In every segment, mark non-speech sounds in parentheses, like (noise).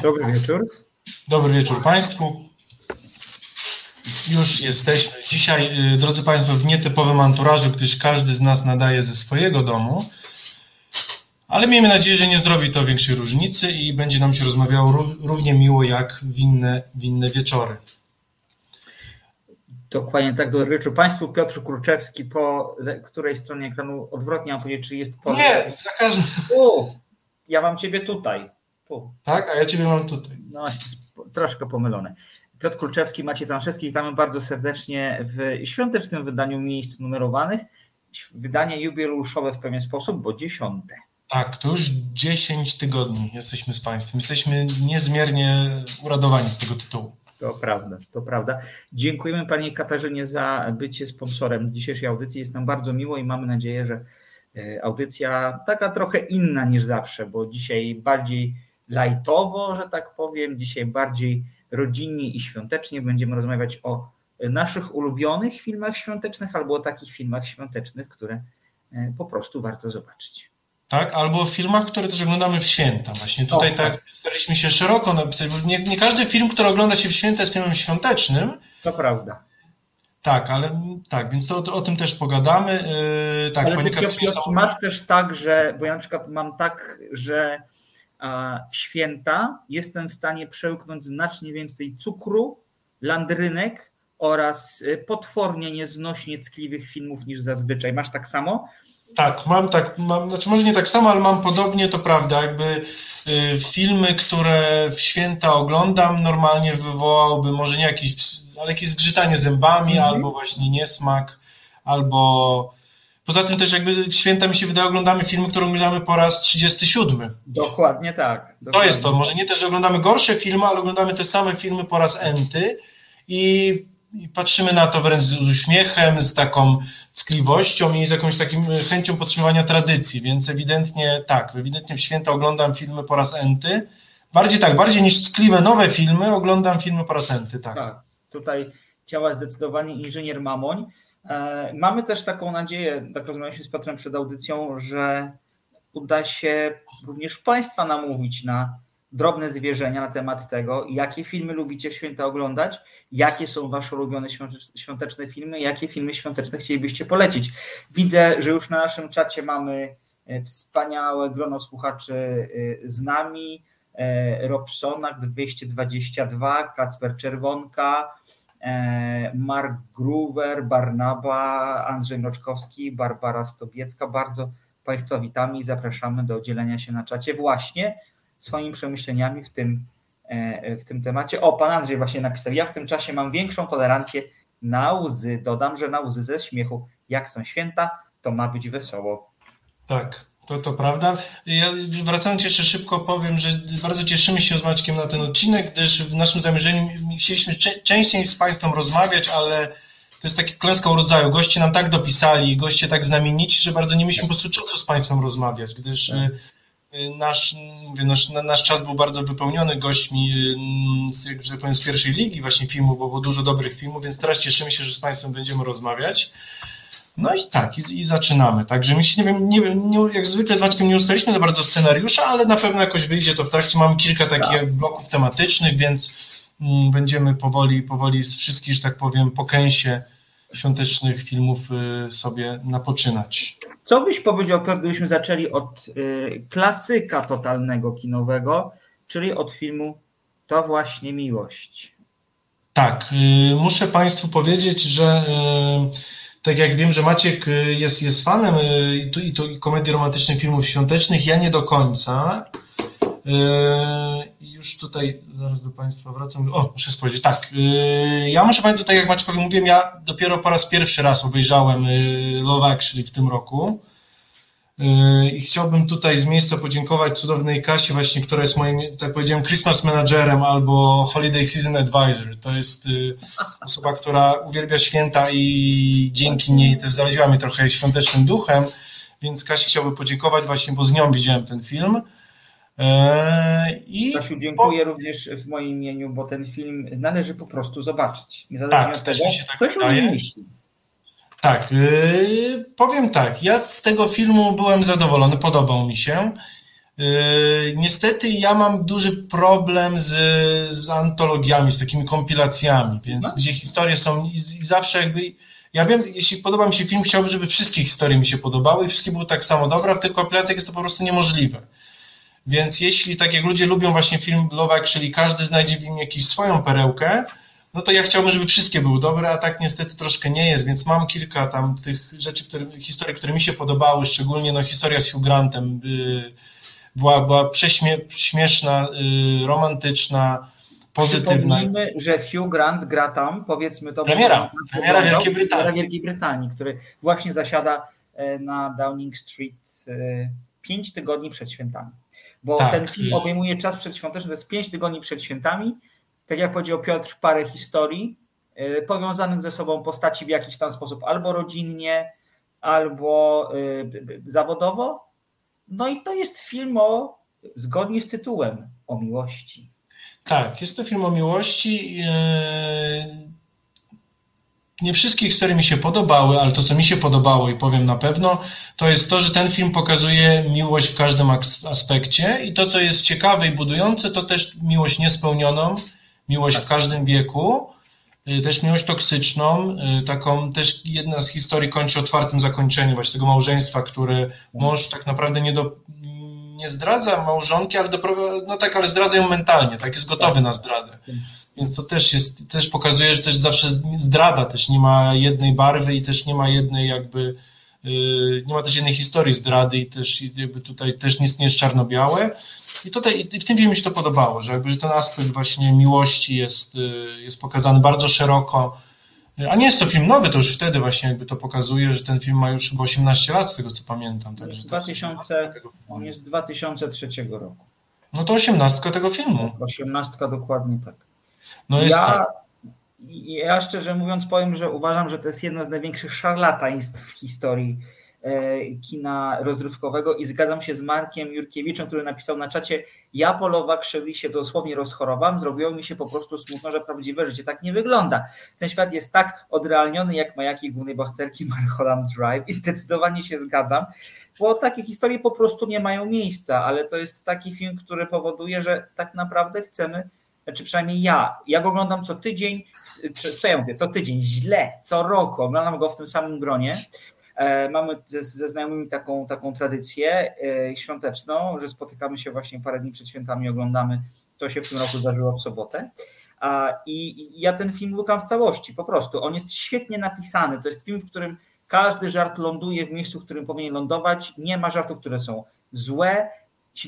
Dobry wieczór. Dobry wieczór Państwu. Już jesteśmy dzisiaj, y, drodzy Państwo, w nietypowym anturażu, gdyż każdy z nas nadaje ze swojego domu, ale miejmy nadzieję, że nie zrobi to większej różnicy i będzie nam się rozmawiało równie miło jak w inne, w inne wieczory. Dokładnie tak, dobry wieczór Państwu. Piotr Kurczewski, po której stronie ekranu odwrotnie mam powiedzieć, czy jest po... Nie, za każdym... U, ja mam Ciebie tutaj. Tak, a ja Ciebie mam tutaj. No, troszkę pomylone. Piotr Kulczewski, Maciej Tanszewski, witamy bardzo serdecznie w świątecznym wydaniu miejsc numerowanych. Wydanie jubileuszowe w pewien sposób, bo dziesiąte. Tak, to już 10 tygodni jesteśmy z Państwem. Jesteśmy niezmiernie uradowani z tego tytułu. To prawda, to prawda. Dziękujemy Pani Katarzynie za bycie sponsorem dzisiejszej audycji. Jest nam bardzo miło i mamy nadzieję, że e, audycja taka trochę inna niż zawsze, bo dzisiaj bardziej lajtowo, że tak powiem, dzisiaj bardziej rodzinnie i świątecznie będziemy rozmawiać o naszych ulubionych filmach świątecznych albo o takich filmach świątecznych, które e, po prostu warto zobaczyć. Tak, albo w filmach, które też oglądamy w święta. Właśnie tutaj o, tak, tak staraliśmy się szeroko napisać, bo nie, nie, każdy film, który ogląda się w święta jest filmem świątecznym. To prawda. Tak, ale tak, więc to, to o tym też pogadamy. Yy, tak, ale ty, Piotr, masz też tak, że, bo ja na przykład mam tak, że w święta jestem w stanie przełknąć znacznie więcej cukru, landrynek oraz y, potwornie nieznośnie ckliwych filmów niż zazwyczaj. Masz tak samo? Tak, mam tak, mam, znaczy może nie tak samo, ale mam podobnie, to prawda, jakby y, filmy, które w święta oglądam, normalnie wywołałby może nie jakiś, ale jakieś zgrzytanie zębami, mm -hmm. albo właśnie niesmak, albo Poza tym też jakby w święta mi się wydaje, oglądamy filmy, które oglądamy po raz 37. Dokładnie tak. Dokładnie. To jest to. Może nie też, że oglądamy gorsze filmy, ale oglądamy te same filmy po raz enty i, i patrzymy na to wręcz z, uśmiechem, z taką ckliwością i z jakąś takim chęcią podtrzymywania tradycji, więc ewidentnie tak, ewidentnie w święta oglądam filmy po raz enty. Bardziej tak, bardziej niż ckliwe nowe filmy, oglądam filmy po raz enty, tak. Tak, tutaj działa zdecydowanie inżynier Mamoń. E, mamy też taką nadzieję, tak rozmawialiśmy z Piotrem przed audycją, że uda się również Państwa namówić na drobne zwierzenia na temat tego, jakie filmy lubicie w święta oglądać, jakie są Wasze ulubione świąteczne filmy, jakie filmy świąteczne chcielibyście polecić. Widzę, że już na naszym czacie mamy e, wspaniałe grono słuchaczy e, z nami, Robsonak 222, Kacper Czerwonka, Mark Gruwer, Barnaba, Andrzej Mroczkowski, Barbara Stobiecka. Bardzo Państwa witamy i zapraszamy do dzielenia się na czacie właśnie swoimi przemyśleniami w tym, e, w tym temacie. O, pan Andrzej właśnie napisał, ja w tym czasie mam większą tolerancję na łzy. Dodam, że na łzy ze śmiechu. Jak są święta, to ma być wesoło. Tak. To, to prawda. Ja wracając jeszcze szybko powiem, że bardzo cieszymy się z Maćkiem na ten odcinek, gdyż w naszym zamierzeniu chcieliśmy częściej z Państwem rozmawiać, ale to jest taki klęska rodzaju. Goście nam tak dopisali, goście tak znamienici, że bardzo nie mieliśmy po prostu czasu z Państwem rozmawiać, gdyż tak. y, nasz, mówię, nasz, nasz czas był bardzo wypełniony gośćmi y, z, że powiem, z pierwszej ligi właśnie filmów, bo było dużo dobrych filmów, więc teraz cieszymy się, że z Państwem będziemy rozmawiać. No i tak, i, i zaczynamy. Także my się, nie wiem, nie, nie, jak zwykle z Maćkiem nie ustaliliśmy za bardzo scenariusza, ale na pewno jakoś wyjdzie to w trakcie. Mamy kilka takich tak. bloków tematycznych, więc mm, będziemy powoli, powoli z wszystkich, że tak powiem, po kęsie świątecznych filmów y, sobie napoczynać. Co byś powiedział, gdybyśmy zaczęli od y, klasyka totalnego kinowego, czyli od filmu To właśnie miłość. Tak, y, muszę Państwu powiedzieć, że tak jak wiem, że Maciek y, jest, jest fanem y, i, tu, i, tu, i komedii romantycznych, filmów świątecznych, ja nie do końca. Yy, już tutaj zaraz do Państwa wracam. O, muszę spojrzeć. Tak, yy, ja muszę Państwu, tak jak Maćkowi mówiłem, ja dopiero po raz pierwszy raz obejrzałem yy, Love Actually w tym roku. I chciałbym tutaj z miejsca podziękować cudownej Kasie właśnie, która jest moim, tak powiedziałem, Christmas Managerem albo Holiday Season Advisor. To jest y, osoba, która uwielbia święta i dzięki niej też zaraziła mnie trochę świątecznym duchem, więc Kasi chciałbym podziękować właśnie, bo z nią widziałem ten film. E, I Kasiu, dziękuję po... również w moim imieniu, bo ten film należy po prostu zobaczyć. Niezależnie tak, od tego, się tak coś o nim myśli. Tak, yy, powiem tak. Ja z tego filmu byłem zadowolony, podobał mi się. Yy, niestety ja mam duży problem z, z antologiami, z takimi kompilacjami, więc no. gdzie historie są i, i, zawsze jakby. Ja wiem, jeśli podoba mi się film, chciałbym, żeby wszystkie historie mi się podobały i wszystkie były tak samo dobre, a w tych kompilacjach jest to po prostu niemożliwe. Więc jeśli tak jak ludzie lubią właśnie film Love Actually, każdy znajdzie w nim jakąś swoją perełkę, no to ja chciałbym, żeby wszystkie były dobre, a tak niestety troszkę nie jest, więc mam kilka tam tych rzeczy, które, historii, które mi się podobały, szczególnie no historia z Hugh Grantem, yy, była, była prześmieszna, y, romantyczna, pozytywna. Przypomnijmy, że Hugh Grant gra tam, powiedzmy to. Premiera, premiera Wielkiej Brytanii. Wielkiej Brytanii, który właśnie zasiada e, na Downing Street e, pięć tygodni przed świętami. Bo tak. ten film obejmuje czas przedświąteczny, to jest pięć tygodni przed świętami. Tak jak powiedział Piotr, parę historii e, powiązanych ze sobą postaci w jakiś tam sposób, albo rodzinnie, albo zawodowo, no i to jest film o, zgodnie z tytułem, o miłości. Tak, jest to film o miłości. E, nie wszystkie historie mi się podobały, ale to, co mi się podobało i powiem na pewno, to jest to, że ten film pokazuje miłość w każdym aspekcie i to, co jest ciekawe i budujące, to też miłość niespełnioną, miłość w każdym wieku, e, też miłość toksyczną, e, taką też jedna z historii kończy otwartym zakończeniem właśnie tego małżeństwa, które mąż tak naprawdę nie, do, nie zdradza małżonki, ale doprowadza, no tak, ale zdradza ją mentalnie, tak, jest gotowy tak. na zdradę. Więc to też jest, też pokazuje, że też zawsze zdrada też nie ma jednej barwy i też nie ma jednej jakby, nie ma też jednej historii zdrady i też jakby tutaj też nic nie jest czarno-białe. I tutaj i w tym filmie mi się to podobało, że jakby że ten aspekt właśnie miłości jest, yy, jest pokazany bardzo szeroko, a nie jest to film nowy, to już wtedy właśnie jakby to pokazuje, że ten film ma już chyba 18 lat, z tego co pamiętam. Także 2000, on jest z 2003 roku. No to 18 tego filmu. 18 dokładnie tak. No jest ja, tak. Ja szczerze mówiąc powiem, że uważam, że to jest jedno z największych szarlataństw w historii E, kina rozrywkowego i zgadzam się z Markiem Jurkiewiczem, który napisał na czacie, ja Polowa Krzeli się dosłownie rozchorowałem, zrobiło mi się po prostu smutno, że prawdziwe życie tak nie wygląda. Ten świat jest tak odrealniony jak majaki głównej bohaterki Mulholland Drive i zdecydowanie się zgadzam, bo takie historie po prostu nie mają miejsca, ale to jest taki film, który powoduje, że tak naprawdę chcemy znaczy przynajmniej ja, ja go oglądam co tydzień, co ja mówię, co tydzień, źle, co roku, oglądam go w tym samym gronie E, mamy ze, ze znajomymi taką, taką tradycję e, świąteczną, że spotykamy się właśnie parę dni przed świętami, oglądamy. To się w tym roku zdarzyło w sobotę. I ja ten film lukam w całości, po prostu. On jest świetnie napisany. To jest film, w którym każdy żart ląduje w miejscu, w którym powinien lądować. Nie ma żartów, które są złe.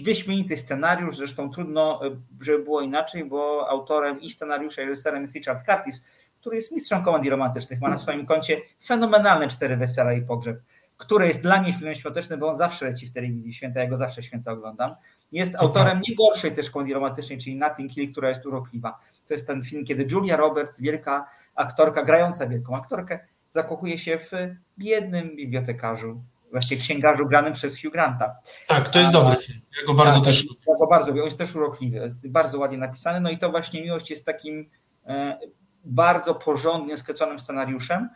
Wyśmienity scenariusz, zresztą trudno, e, żeby było inaczej, bo autorem i scenariusza, i reżyserem jest Richard Curtis, który jest mistrzem komedii romantycznych, ma na swoim koncie fenomenalne cztery wesela i pogrzeb, które jest dla mnie filmem świątecznym, bo on zawsze leci w telewizji święta, ja go zawsze święta oglądam. Jest autorem nie gorszej też komedii romantycznej, czyli Nothing Hill, która jest urokliwa. To jest ten film, kiedy Julia Roberts, wielka aktorka, grająca wielką aktorkę, zakochuje się w biednym bibliotekarzu, właściwie księgarzu granym przez Hugh Granta. Tak, to jest A, dobry film. Ja go bardzo tak, też lubię. Ja go bardzo lubię. On jest też urokliwy, jest bardzo ładnie napisany. No i to właśnie miłość jest takim e, bardzo porządnie skreconym scenariuszem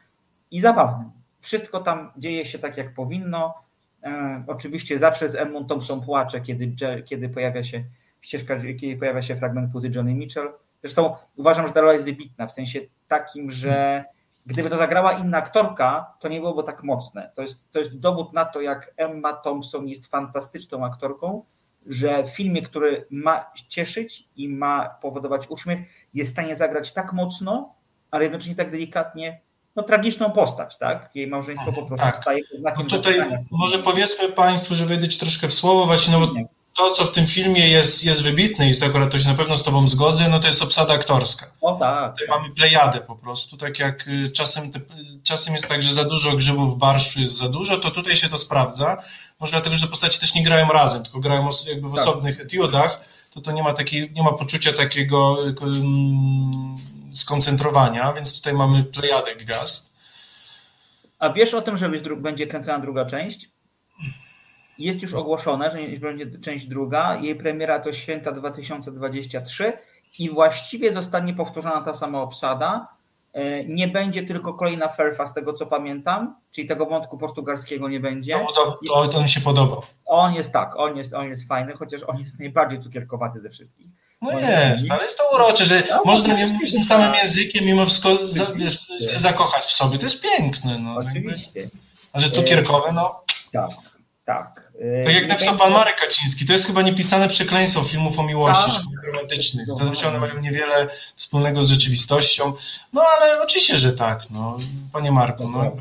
i zabawnym. Wszystko tam dzieje się tak, jak powinno. E, oczywiście zawsze z Edmund Thompson płacze, kiedy, kiedy pojawia się ścieżka, kiedy pojawia się fragment płyty Johnny Mitchell. Zresztą uważam, że ta rola jest wybitna, w sensie takim, że gdyby to zagrała inna aktorka, to nie byłoby tak mocne. To jest, to jest dowód na to, jak Emma Thompson jest fantastyczną aktorką, że w filmie, który ma cieszyć i ma powodować uśmiech, jest w stanie zagrać tak mocno, ale jednocześnie tak delikatnie, no tragiczną postać, tak? Jej małżeństwo po prostu tak. staje znakiem no Tutaj może powiedzmy Państwu, że wejdę Ci troszkę w słowo, właśnie, no bo to, co w tym filmie jest, jest wybitne i to akurat to się na pewno z Tobą zgodzę, no to jest obsada aktorska. O tak. Tutaj tak. mamy plejadę po prostu, tak jak y, czasem, czasem jest tak, że za dużo grzybów w barszczu jest za dużo, to tutaj się to sprawdza. Może dlatego, że te postaci też nie grają razem, tylko grają jakby w tak. osobnych etiudach, to to nie ma, takiej, nie ma poczucia takiego um, skoncentrowania, więc tutaj mamy plejadę gwiazd. A wiesz o tym, że będzie kręcona druga część? Jest już ogłoszone, że będzie część druga. Jej premiera to święta 2023 i właściwie zostanie powtórzona ta sama obsada. E, nie będzie tylko kolejna Ferfa, z tego co pamiętam, czyli tego wątku portugalskiego nie będzie. To, to, to mi się podobał. On jest tak, on jest, on jest fajny, chociaż on jest najbardziej cukierkowaty ze wszystkich. No jest, ale jest to urocze, że no, można nie mówić tym samym językiem, mimo wszystko za, wiesz, się zakochać w sobie. To jest piękne. No, Oczywiście. A że cukierkowe, no. Tak, tak. Tak jak napisał pan Marek Kaciński, to jest chyba niepisane przekleństwo filmów o miłości tak. romantycznych. Zazwyczaj one mają niewiele wspólnego z rzeczywistością. No ale oczywiście, że tak, no, panie Marku. No,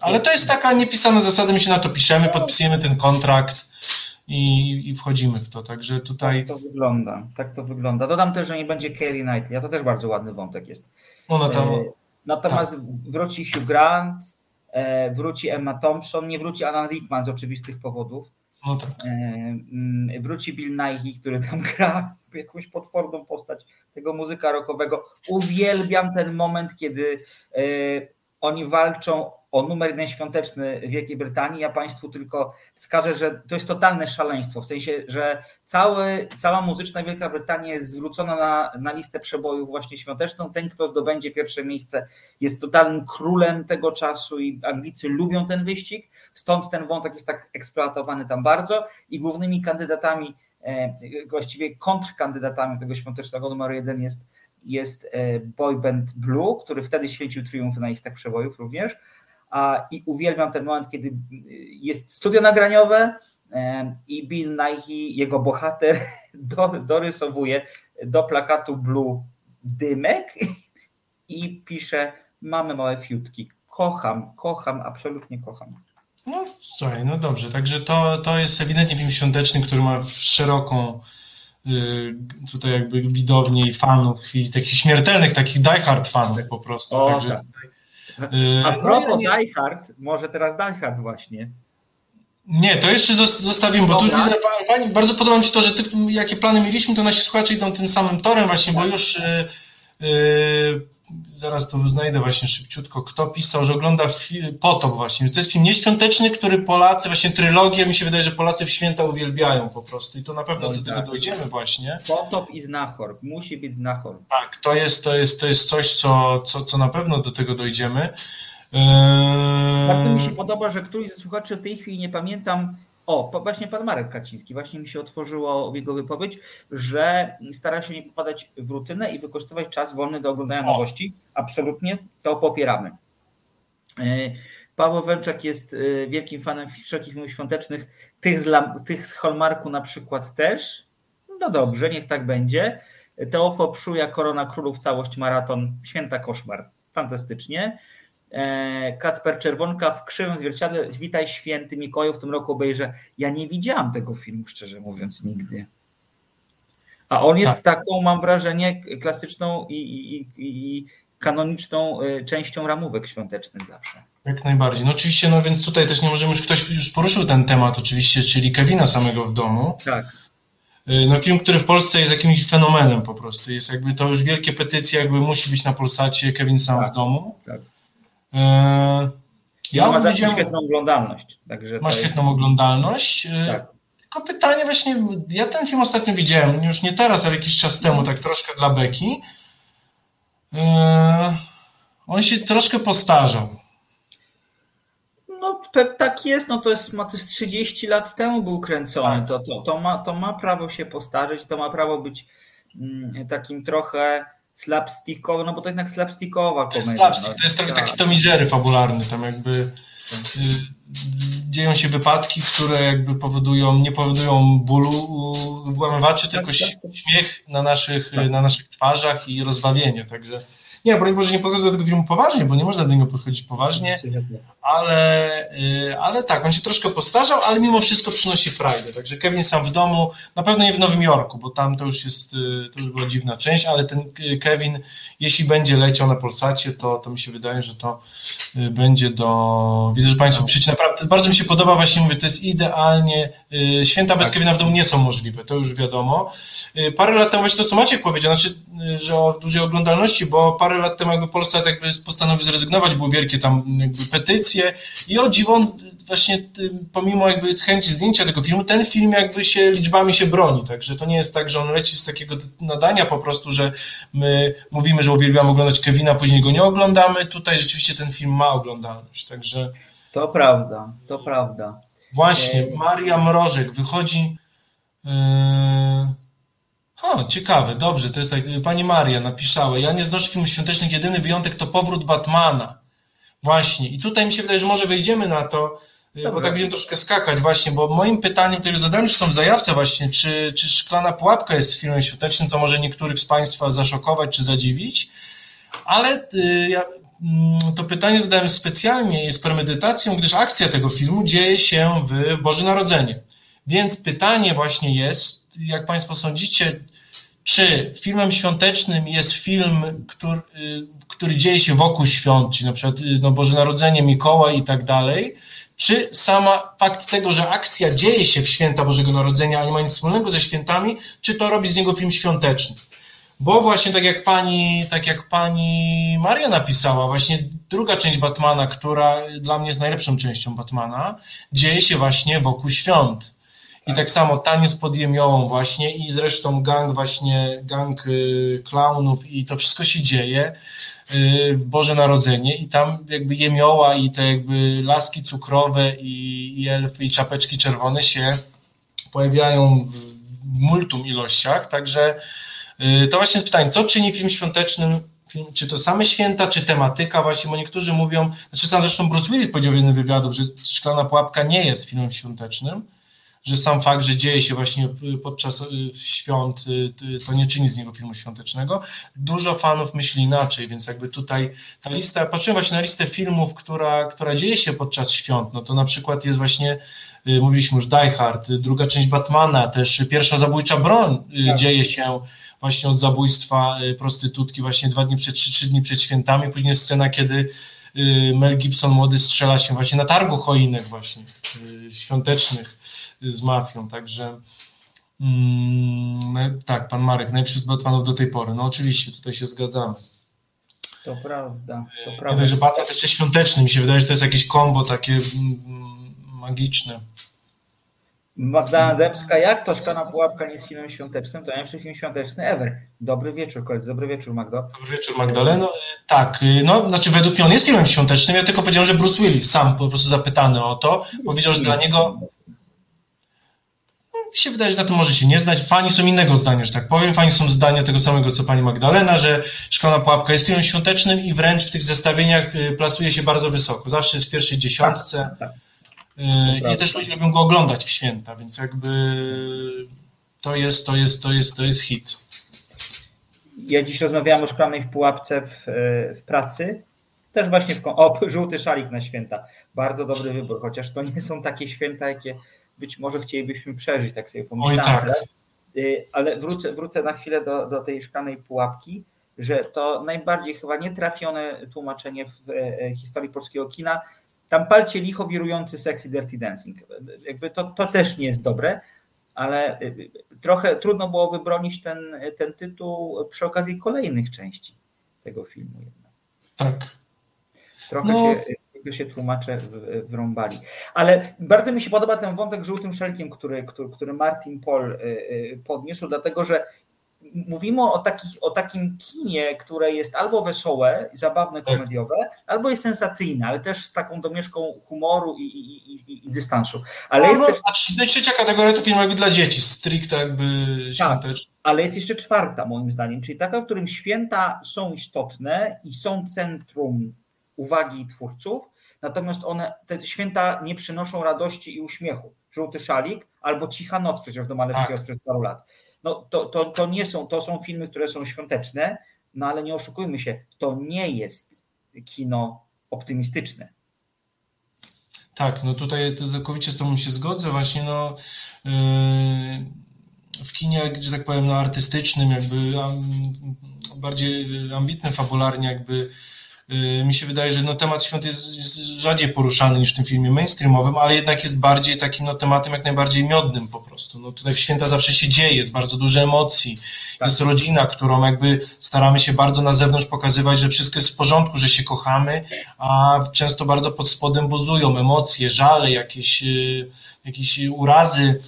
ale to jest taka niepisana zasada, my się na to piszemy, podpisujemy ten kontrakt i, i wchodzimy w to, także tutaj... Tak to wygląda, tak to wygląda. Dodam też, że nie będzie Kelly Knightley, a to też bardzo ładny wątek jest. Ona tam... E, natomiast tak. wróci Hugh Grant, E, wróci Emma Thompson, nie wróci Alan Rickman z oczywistych powodów. No tak. E, mm, wróci Bill Nighy, który tam (laughs) gra jakąś potworną postać tego muzyka rockowego. Uwielbiam ten moment, kiedy e, oni walczą o numer jeden świąteczny Wielkiej Brytanii. Ja Państwu tylko wskażę, że to jest totalne szaleństwo, w sensie, że cały, cała muzyczna Wielka Brytania jest zwrócona na, na listę przebojów właśnie świąteczną. Ten, kto zdobędzie pierwsze miejsce, jest totalnym królem tego czasu i Anglicy lubią ten wyścig, stąd ten wątek jest tak eksploatowany tam bardzo i głównymi kandydatami, e, właściwie kontrkandydatami tego świątecznego numeru jeden jest jest e, boyband Blue, który wtedy święcił triumfy na listach przebojów również, i uwielbiam ten moment, kiedy jest studio nagraniowe i Bill Nighy, jego bohater, (laughs) do, dorysowuje do plakatu Blue dymek i pisze mamy małe fiutki. Kocham, kocham, absolutnie kocham. No słuchaj, no dobrze, także to, to jest ewidentnie film świąteczny, który ma szeroką y, tutaj jakby widownię i fanów i takich śmiertelnych, takich diehard fanów po prostu. O, także tak. A y, propos no, Die Hard, może teraz Die Hard właśnie. Nie, to jeszcze zostawimy, bo tu już widzę, fajnie, bardzo podoba mi się to, że ty, jakie plany mieliśmy, to nasi słuchacze idą tym samym torem właśnie, bo tak. już yy, zaraz to znajdę właśnie szybciutko, kto pisał, że ogląda Potop właśnie. To jest film nieświąteczny, który Polacy, właśnie trylogię, mi się wydaje, że Polacy w święta uwielbiają po prostu i to na pewno do tego tak. dojdziemy właśnie. Potop i Znachor, musi być Znachor. Tak, to jest, to jest, to jest coś, co, co, co na pewno do tego dojdziemy. Bardzo mi się podoba, że któryś ze słuchaczy w tej chwili nie pamiętam, o, właśnie pan Marek Kaciński, właśnie mi się otworzyło w jego wypowiedź, że stara się nie popadać w rutynę i wykorzystywać czas wolny do oglądania o. nowości. Absolutnie, to popieramy. E, Paweł Węczak jest e, wielkim fanem wszelkich filmów świątecznych, tych z, tych z Hallmarku na przykład też. No dobrze, niech tak będzie. Teofo Pszuja, Korona Królów, całość maraton, święta koszmar. Fantastycznie. E, Kacper Czerwonka w krzywym zwierciadle Witaj Święty Mikołaju w tym roku obejrzę. Ja nie widziałam tego filmu, szczerze mówiąc, nigdy. A on jest tak. taką, mam wrażenie, klasyczną i, i, i kanoniczną y, częścią ramówek świątecznych zawsze. Jak najbardziej. No oczywiście, no więc tutaj też nie możemy, już ktoś już poruszył ten temat oczywiście, czyli Kevina samego w domu. Tak. Y, no film, który w Polsce jest jakimś fenomenem po prostu. Jest jakby to już wielkie petycje, jakby musi być na Polsacie Kevin sam tak, w domu. Tak. Eee, ja ma widziałem, świetną oglądalność. Także ma świetną jest... oglądalność. Eee, tak. Tylko pytanie właśnie, ja ten film ostatnio widziałem, już nie teraz, ale jakiś czas temu, tak troszkę dla Beki. Eee, on się troszkę postarzał. No tak jest, no to jest, to jest 30 lat temu był kręcony, tak. to, to, to, ma, to ma prawo się postarzeć, to ma prawo być mm, takim trochę slapstickowa, no bo to jednak slapstickowa komedia. To jest slapstick, no, to jest trochę tak. taki Tom Jerry fabularny, tam jakby y, dzieją się wypadki, które jakby powodują, nie powodują bólu włamywaczy, tylko tak, tak, śmiech na naszych, na naszych twarzach i rozbawienie, także nie, broń Boże, nie podchodzę do tego filmu poważnie, bo nie można do niego podchodzić poważnie, ale, y, ale tak, on się troszkę postarzał, ale mimo wszystko przynosi frajdę. Także Kevin sam w domu, na pewno nie w Nowym Jorku, bo tam to już jest, y, to już była dziwna część, ale ten y, Kevin, jeśli będzie leciał na Polsacie, to, to mi się wydaje, że to będzie do... Widzę, że Państwo przyjdzie, naprawdę, bardzo mi się podoba, właśnie mówię, to jest idealnie, święta bez tak. Kevina w domu nie są możliwe, to już wiadomo. Parę lat temu właśnie to, co Maciek powiedział, znaczy, że o dużej oglądalności, bo parę parę lat temu jakby Polsat jakby postanowił zrezygnować, były wielkie tam jakby petycje i o dziwon właśnie pomimo jakby chęci zdjęcia tego filmu, ten film jakby się liczbami się broni, także to nie jest tak, że on leci z takiego nadania po prostu, że my mówimy, że uwielbiamy oglądać Kevina, później go nie oglądamy, tutaj rzeczywiście ten film ma oglądalność, także... To prawda, to prawda. Właśnie, Maria Mrożek wychodzi... Yy... O, ciekawe, dobrze, to jest tak, pani Maria napisała, ja nie znoszę filmów świątecznych, jedyny wyjątek to powrót Batmana. Właśnie, i tutaj mi się wydaje, że może wejdziemy na to, Dobra. bo tak będziemy troszkę skakać właśnie, bo moim pytaniem, które zadałem już w zajawce właśnie, czy, czy Szklana Pułapka jest filmem świątecznym, co może niektórych z Państwa zaszokować czy zadziwić, ale y, ja mm, to pytanie zadałem specjalnie z premedytacją, gdyż akcja tego filmu dzieje się w Boże Narodzenie. Więc pytanie właśnie jest, jak Państwo sądzicie, czy filmem świątecznym jest film, który, który dzieje się wokół świąt, czyli na przykład no Boże Narodzenie, Mikołaj i tak dalej, czy sama fakt tego, że akcja dzieje się w święta Bożego Narodzenia, a nie ma nic wspólnego ze świętami, czy to robi z niego film świąteczny? Bo właśnie tak jak pani, tak jak pani Maria napisała, właśnie druga część Batmana, która dla mnie jest najlepszą częścią Batmana, dzieje się właśnie wokół świąt. I tak. samo taniec pod jemiołą właśnie i zresztą gang właśnie, gang y, klaunów i to wszystko się dzieje y, w Boże Narodzenie. I tam jakby jemioła i te jakby laski cukrowe i, i elfy i czapeczki czerwone się pojawiają w multum ilościach, także y, to właśnie jest pytanie, co czyni film świątecznym? Czy to same święta, czy tematyka? Właśnie, bo niektórzy mówią, znaczy sam zresztą Bruce Willis powiedział w jednym wywiadu, że Szklana Pułapka nie jest filmem świątecznym, że sam fakt, że dzieje się właśnie podczas y, świąt, y, to nie czyni z niego filmu świątecznego. Dużo fanów myśli inaczej, więc jakby tutaj ta lista, patrzyłem właśnie na listę filmów, która, która dzieje się podczas świąt, no to na przykład jest właśnie, y, mówiliśmy już Die Hard, druga część Batmana, też pierwsza zabójcza broń tak. dzieje się właśnie od zabójstwa prostytutki właśnie dwa dni przed, trzy, trzy dni przed świętami, później scena, kiedy Mel Gibson młody strzela się właśnie na targu choinek właśnie świątecznych z mafią, także mm, tak, pan Marek, najlepszy z Batmanów do tej pory. No oczywiście, tutaj się zgadzamy. To prawda, to prawda. Nie że Batman jeszcze świąteczny, mi się wydaje, że to jest jakieś kombo takie mm, magiczne. Magdalena Dębska, jak to Szklana Pułapka nie jest filmem świątecznym? To najlepszy film świąteczny ever. Dobry wieczór, koledzy, dobry wieczór, Magdo. Dobry wieczór, Magdaleno. Tak, y, no, znaczy według mnie on jest filmem świątecznym, ja tylko powiedziałem, że Bruce Willis sam po prostu zapytany o to, powiedział, że dla niego mi się wydaje, że na tym może się nie znać. Fani są innego zdania, że tak powiem. Fani są zdania tego samego, co pani Magdalena, że Szklana Pułapka jest filmem świątecznym i wręcz w tych zestawieniach y, plasuje się bardzo wysoko. Zawsze jest w pierwszej dziesiątce. Tak, tak. Y, I też ludzie lubią go oglądać w święta, więc jakby to jest, to jest, to jest, to jest hit. Ja dziś rozmawiałem o szklanej w pułapce w, w pracy. Też właśnie w, o, (laughs) żółty szalik na święta. Bardzo dobry wybór, chociaż to nie są takie święta, jakie być może chcielibyśmy przeżyć, tak sobie pomyślałem tak. teraz. Y, ale wrócę, wrócę na chwilę do, do tej szklanej pułapki, że to najbardziej chyba nietrafione tłumaczenie w e, historii polskiego kina. Tam palcie licho wirujący sexy dirty dancing. Jakby to, to też nie jest dobre, ale y, trochę trudno było wybronić ten, ten tytuł przy okazji kolejnych części tego filmu. Jednak. Tak. Trochę no. się się tłumacze wrąbali. Ale bardzo mi się podoba ten wątek żółtym szelkiem, który, który, który Martin Paul y, y, podniósł, dlatego że mówimy o, takich, o takim kinie, które jest albo wesołe, zabawne, tak. komediowe, albo jest sensacyjne, ale też z taką domieszką humoru i, i, i, i dystansu. Ale no, jest no, też... A trzecia kategoria to film jakby dla dzieci, stricte jakby tak, Ale jest jeszcze czwarta moim zdaniem, czyli taka, w którym święta są istotne i są centrum uwagi twórców, natomiast one, te święta nie przynoszą radości i uśmiechu. Żółty szalik albo Cicha noc przecież do Malewskiego tak. sprzed paru lat. No to, to, to nie są, to są filmy, które są świąteczne, no ale nie oszukujmy się, to nie jest kino optymistyczne. Tak, no tutaj całkowicie z Tobą się zgodzę. Właśnie no, yy, w kinie, że tak powiem, no, artystycznym, jakby bardziej ambitnym fabularnie, jakby mi się wydaje, że no, temat świąt jest, jest rzadziej poruszany niż w tym filmie mainstreamowym, ale jednak jest bardziej takim no, tematem jak najbardziej miodnym po prostu. No, tutaj w święta zawsze się dzieje, jest bardzo dużo emocji, tak. jest rodzina, którą jakby staramy się bardzo na zewnątrz pokazywać, że wszystko jest w porządku, że się kochamy, a często bardzo pod spodem buzują emocje, żale, jakieś, y, jakieś urazy,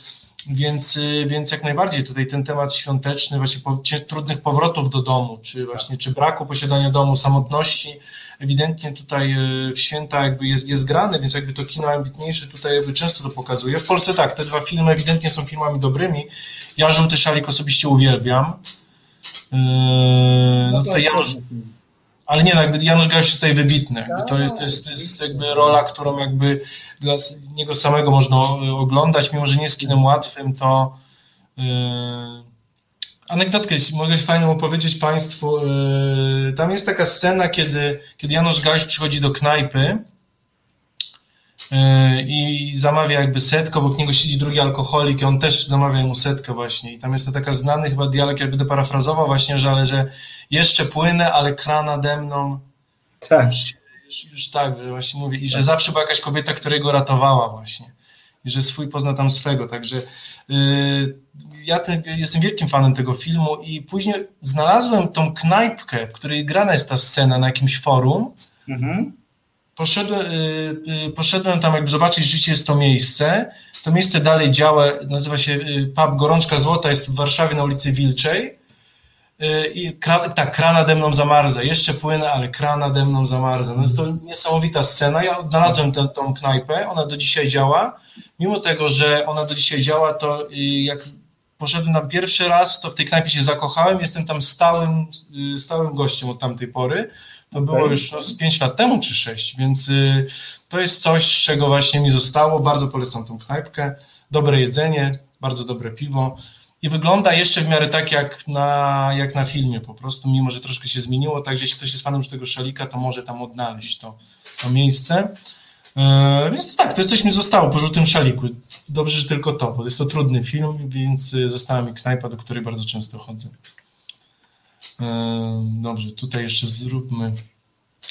więc, y, więc jak najbardziej tutaj ten temat świąteczny, właśnie po, trudnych powrotów do domu, czy właśnie czy braku posiadania domu, samotności, ewidentnie tutaj y, w święta jakby jest, jest grane, więc jakby to kino ambitniejsze tutaj jakby często to pokazuje. W Polsce tak, te dwa filmy ewidentnie są filmami dobrymi. Ja Żółty Szalik osobiście uwielbiam. Yy, no tutaj Janusz, ale nie, no jakby Janusz Gajos jest tutaj wybitny. To, jest, to, jest, to jest jakby rola, którą jakby dla niego samego można oglądać, mimo że nie jest kinem łatwym, to yy, anegdotkę mogę fajną opowiedzieć Państwu. Yy, tam jest taka scena, kiedy, kiedy Janusz Gajos przychodzi do knajpy yy, i zamawia jakby setkę, obok niego siedzi drugi alkoholik i on też zamawia mu setkę właśnie. I tam jest to taka znany chyba dialog, jakby to parafrazował właśnie, że ale że jeszcze płynę, ale kran nade mną. Tak. Już, już, tak, że właśnie mówię. I że tak. zawsze była jakaś kobieta, która go ratowała właśnie. I że swój pozna tam swego. Także yy, ja ten, jestem wielkim fanem tego filmu i później znalazłem tą knajpkę, w której grana jest ta scena na jakimś forum. Mhm. Poszedłem, yy, yy, poszedłem tam jakby zobaczyć, życie jest to miejsce. To miejsce dalej działa, nazywa się y, pub Gorączka Złota, jest w Warszawie na ulicy Wilczej. Y, I kra, tak, kran nade mną zamarza. Jeszcze płynę, ale kran nade mną zamarza. No jest to niesamowita scena. Ja odnalazłem tę, tą knajpę, ona do dzisiaj działa. Mimo tego, że ona do dzisiaj działa, to y, jak poszedłem tam pierwszy raz, to w tej knajpie się zakochałem. Jestem tam stałym, y, stałym gościem od tamtej pory. To było już no, z 5 lat temu czy 6, więc to jest coś, z czego właśnie mi zostało. Bardzo polecam tą knajpkę. Dobre jedzenie, bardzo dobre piwo i wygląda jeszcze w miarę tak jak na, jak na filmie po prostu, mimo że troszkę się zmieniło, także jeśli ktoś jest fanem już tego szalika, to może tam odnaleźć to, to miejsce. Yy, więc to tak, to jest coś mi zostało po żółtym szaliku. Dobrze, że tylko to, bo jest to trudny film, więc y, została mi knajpa, do której bardzo często chodzę. Yy, dobrze, tutaj jeszcze zróbmy.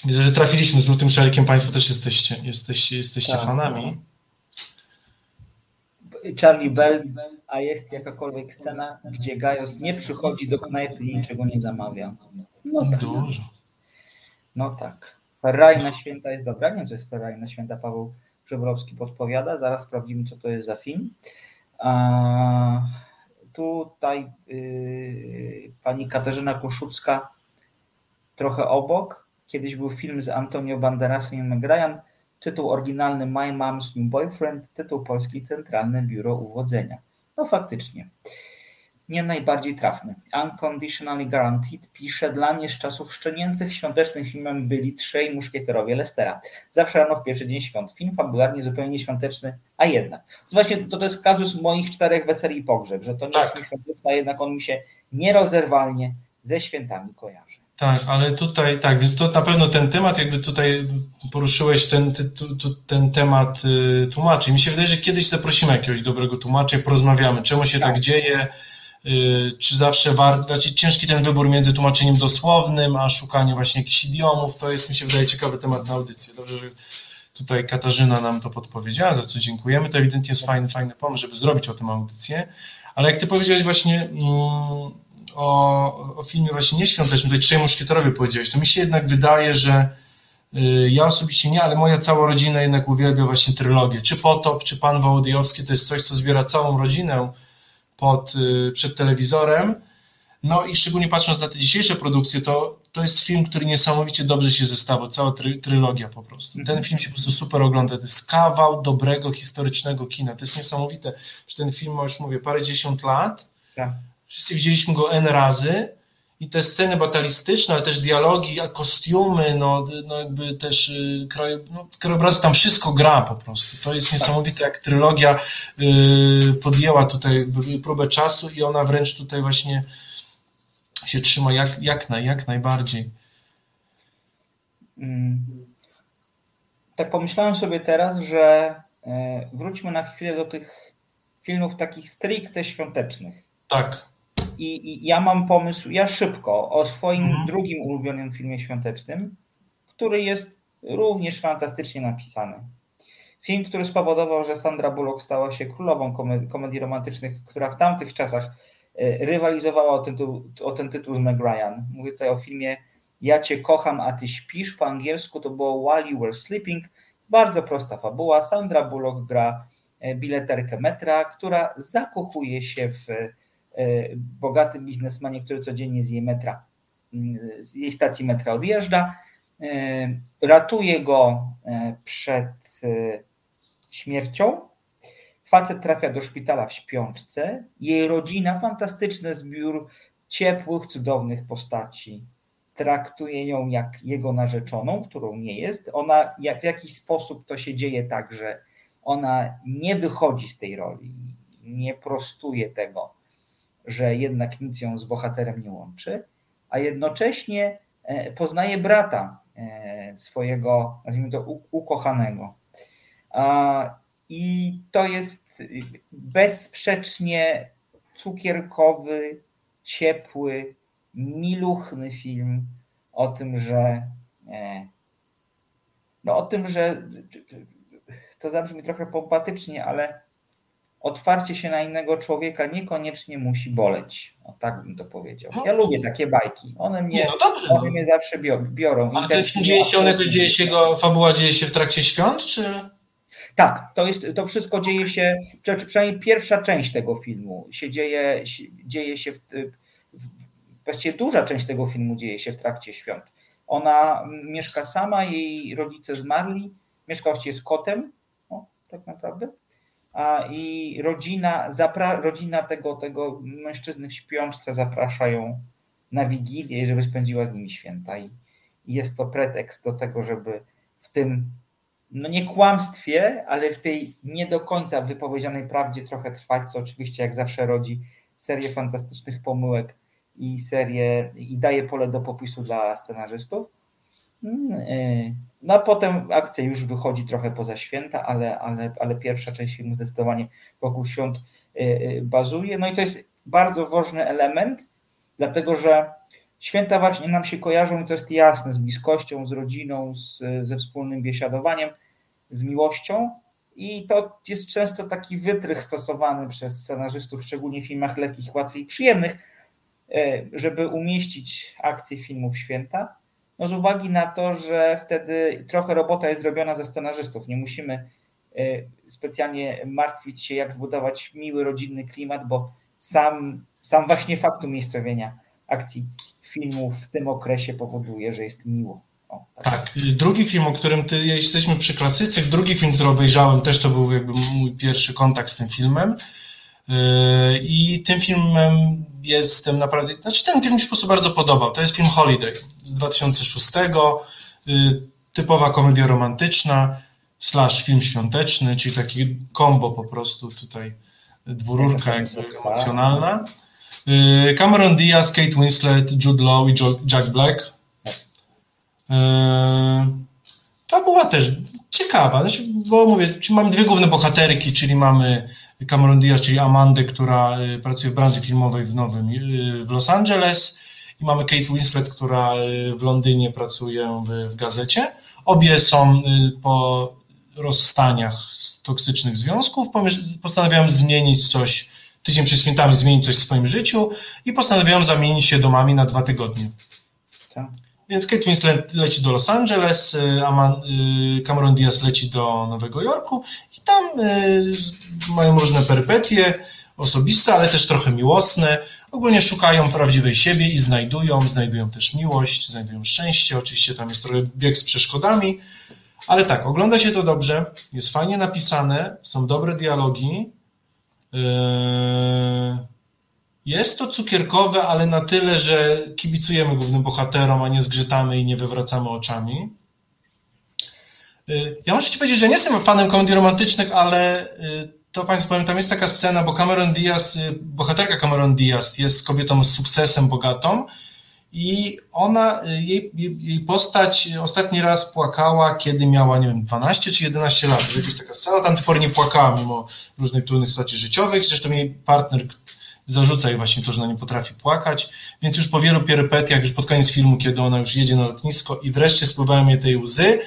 Widzę, że trafiliśmy z żółtym szalikiem, Państwo też jesteście, jesteście, jesteście tak, fanami. No. Charlie Bell, a jest jakakolwiek scena, gdzie Gajos nie przychodzi do knajpy i niczego nie zamawia. No tak. Dużo. No tak. Ferrari na święta jest dobra. Nie wiem, co jest Ferrari na święta. Paweł Żebrowski podpowiada. Zaraz sprawdzimy, co to jest za film. A, tutaj yy, pani Katarzyna Koszucka trochę obok. Kiedyś był film z Antonio Banderasem i Meg Ryan Tytuł oryginalny My Mom's New Boyfriend, tytuł polski Centralne Biuro Uwodzenia. No faktycznie, nie najbardziej trafny. Unconditionally Guaranteed pisze, dla mnie z czasów szczenięcych świątecznych filmem byli trzej muszkieterowie Lestera. Zawsze rano w pierwszy dzień świąt. Film fabularnie zupełnie świąteczny, a jednak. To właśnie to, to jest kazus moich czterech weseli i pogrzeb, że to nie tak. jest film świąteczny, a jednak on mi się nierozerwalnie ze świętami kojarzy. Tak, ale tutaj, tak, więc to na pewno ten temat, jakby tutaj poruszyłeś ten, ten, ten temat y, tłumaczy. Mi się wydaje, że kiedyś zaprosimy jakiegoś dobrego tłumacza i porozmawiamy, czemu się tak, tak dzieje, y, czy zawsze warto, znaczy ciężki ten wybór między tłumaczeniem dosłownym, a szukaniem właśnie jakichś idiomów, to jest mi się wydaje ciekawy temat na audycję. Dobrze, że tutaj Katarzyna nam to podpowiedziała, za co dziękujemy. To ewidentnie jest fajny, fajny pomysł, żeby zrobić o tym audycję, ale jak ty powiedziałeś właśnie... Mm, o, o filmie właśnie nieświątecznym, tutaj Trzej Muszkieterowie powiedziałeś, to mi się jednak wydaje, że y, ja osobiście nie, ale moja cała rodzina jednak uwielbia właśnie trylogię. Czy Potop, czy Pan Wołodyjowski, to jest coś, co zbiera całą rodzinę pod, y, przed telewizorem. No i szczególnie patrząc na te dzisiejsze produkcje, to, to jest film, który niesamowicie dobrze się zestawił, cała try, trylogia po prostu. Ten film się po prostu super ogląda, to jest kawał dobrego, historycznego kina, to jest niesamowite, że ten film ma już, mówię, parę dziesiąt lat, tak. Wszyscy widzieliśmy go N razy i te sceny batalistyczne, ale też dialogi, kostiumy, no, no jakby też y, kraj, no, krajobrazy, tam wszystko gra po prostu. To jest niesamowite, jak trylogia y, podjęła tutaj próbę czasu i ona wręcz tutaj właśnie się trzyma jak, jak, na, jak najbardziej. Mm. Tak pomyślałem sobie teraz, że e, wróćmy na chwilę do tych filmów takich stricte świątecznych. Tak. I, I, ja mam pomysł, ja szybko, o swoim mhm. drugim ulubionym filmie świątecznym, który jest również fantastycznie napisany. Film, który spowodował, że Sandra Bullock stała się królową komedii romantycznych, która w tamtych czasach e, rywalizowała o ten, tytuł, o ten tytuł z Meg Ryan. Mówię tutaj o filmie Ja Cię kocham, a Ty śpisz. Po angielsku to było While You Were Sleeping. Bardzo prosta fabuła. Sandra Bullock gra e, bileterkę metra, która zakochuje się w bogatym biznesmanie, który codziennie z jej metra, mm, z jej stacji metra odjeżdża. Ratuje go przed śmiercią. Facet trafia do szpitala w śpiączce. Jej rodzina, fantastyczny zbiór ciepłych, cudownych postaci. Traktuje ją jak jego narzeczoną, którą nie jest. Ona w jakiś sposób to się dzieje tak, że ona nie wychodzi z tej roli, nie prostuje tego, że jednak nic ją z bohaterem nie łączy, a jednocześnie e, poznaje brata e, swojego, nazwijmy to, ukochanego. I to jest bezsprzecznie cukierkowy, ciepły, miluchny film o tym, że e, no o tym, że to zabrzmi trochę pompatycznie, ale otwarcie się na innego człowieka niekoniecznie musi boleć. O tak bym to powiedział. Ja no. lubię takie bajki. One mnie, nie, no dobrze, one no. mnie zawsze biorą. Ale ten film dzieje się, on jakoś dzieje się, jego fabuła dzieje się w trakcie świąt, czy? Tak, to, jest, to wszystko dzieje się, przynajmniej pierwsza część tego filmu się dzieje, dzieje się, w, w, właściwie duża część tego filmu dzieje się w trakcie świąt. Ona mieszka sama, jej rodzice zmarli, mieszka właściwie z kotem, o, tak naprawdę, i rodzina, zapra, rodzina tego, tego mężczyzny w śpiączce zaprasza ją na Wigilię, żeby spędziła z nimi święta i, jest to pretekst do tego, żeby w tym no nie kłamstwie, ale w tej nie do końca wypowiedzianej prawdzie trochę trwać, co oczywiście jak zawsze rodzi serię fantastycznych pomyłek i serię i daje pole do popisu dla scenarzystów. Mm, y, no potem akcja już wychodzi trochę poza święta, ale, ale, ale pierwsza część filmu zdecydowanie wokół świąt y, y, bazuje. No i to jest bardzo ważny element, dlatego że święta właśnie nam się kojarzą i to jest jasne z bliskością, z rodziną, z, ze wspólnym biesiadowaniem z miłością. I to jest często taki wytrych stosowany przez scenarzystów, szczególnie w filmach lekkich, łatwych i przyjemnych, e, żeby umieścić akcję filmów święta. No z uwagi na to, że wtedy trochę robota jest zrobiona ze scenarzystów. Nie musimy e, specjalnie martwić się, jak zbudować miły, rodzinny klimat, bo sam, sam właśnie fakt umiejscowienia akcji filmów w tym okresie powoduje, że jest miło. Tak. tak. Drugi film, o którym ty, jesteśmy przy klasycych, drugi film, który obejrzałem, też to był jakby mój pierwszy kontakt z tym filmem. Yy, I tym filmem jestem naprawdę, znaczy ten film mi się po prostu bardzo podobał. To jest film Holiday z 2006. Yy, typowa komedia romantyczna, slash film świąteczny, czyli taki kombo po prostu tutaj dwururka emocjonalna. Yy, Cameron Diaz, Kate Winslet, Jude Law i Jack Black ta była też ciekawa, znaczy, bo mówię, mamy dwie główne bohaterki, czyli mamy Cameron Diaz, czyli Amandę, która y, pracuje w branży filmowej w Nowym, y, w Los Angeles i mamy Kate Winslet, która y, w Londynie pracuje w, w gazecie. Obie są po rozstaniach z toksycznych związków, postanawiają zmienić coś, tydzień przed świętami zmienić coś w swoim życiu i postanawiają zamienić się domami na dwa tygodnie. Tak. Więc Kate Winslet leci do Los Angeles, y, y, Cameron Diaz leci do Nowego Jorku i tam y, mają różne perypetie osobiste, ale też trochę miłosne. Ogólnie szukają prawdziwej siebie i znajdują, znajdują też miłość, znajdują szczęście. Oczywiście tam jest trochę bieg z przeszkodami, ale tak, ogląda się to dobrze, jest fajnie napisane, są dobre dialogi. Yy jest to cukierkowe, ale na tyle, że kibicujemy głównym bohaterom, a nie zgrzytamy i nie wywracamy oczami. Y, ja muszę Ci powiedzieć, że nie jestem fanem komedii romantycznych, ale y, to Państwu powiem, tam jest taka scena, bo Cameron Diaz, y, bohaterka Cameron Diaz jest kobietą z sukcesem, bogatą i ona, jej, jej postać ostatni raz płakała, kiedy miała, nie wiem, 12 czy 11 lat. Jakaś taka scena, tam pory nie płakała, mimo różnych trudnych sytuacji życiowych. Zresztą jej partner, zarzuca jej właśnie to, że ona nie potrafi płakać, więc już po wielu perypetiach, już pod koniec filmu, kiedy ona już jedzie na lotnisko i wreszcie spływają jej tej łzy,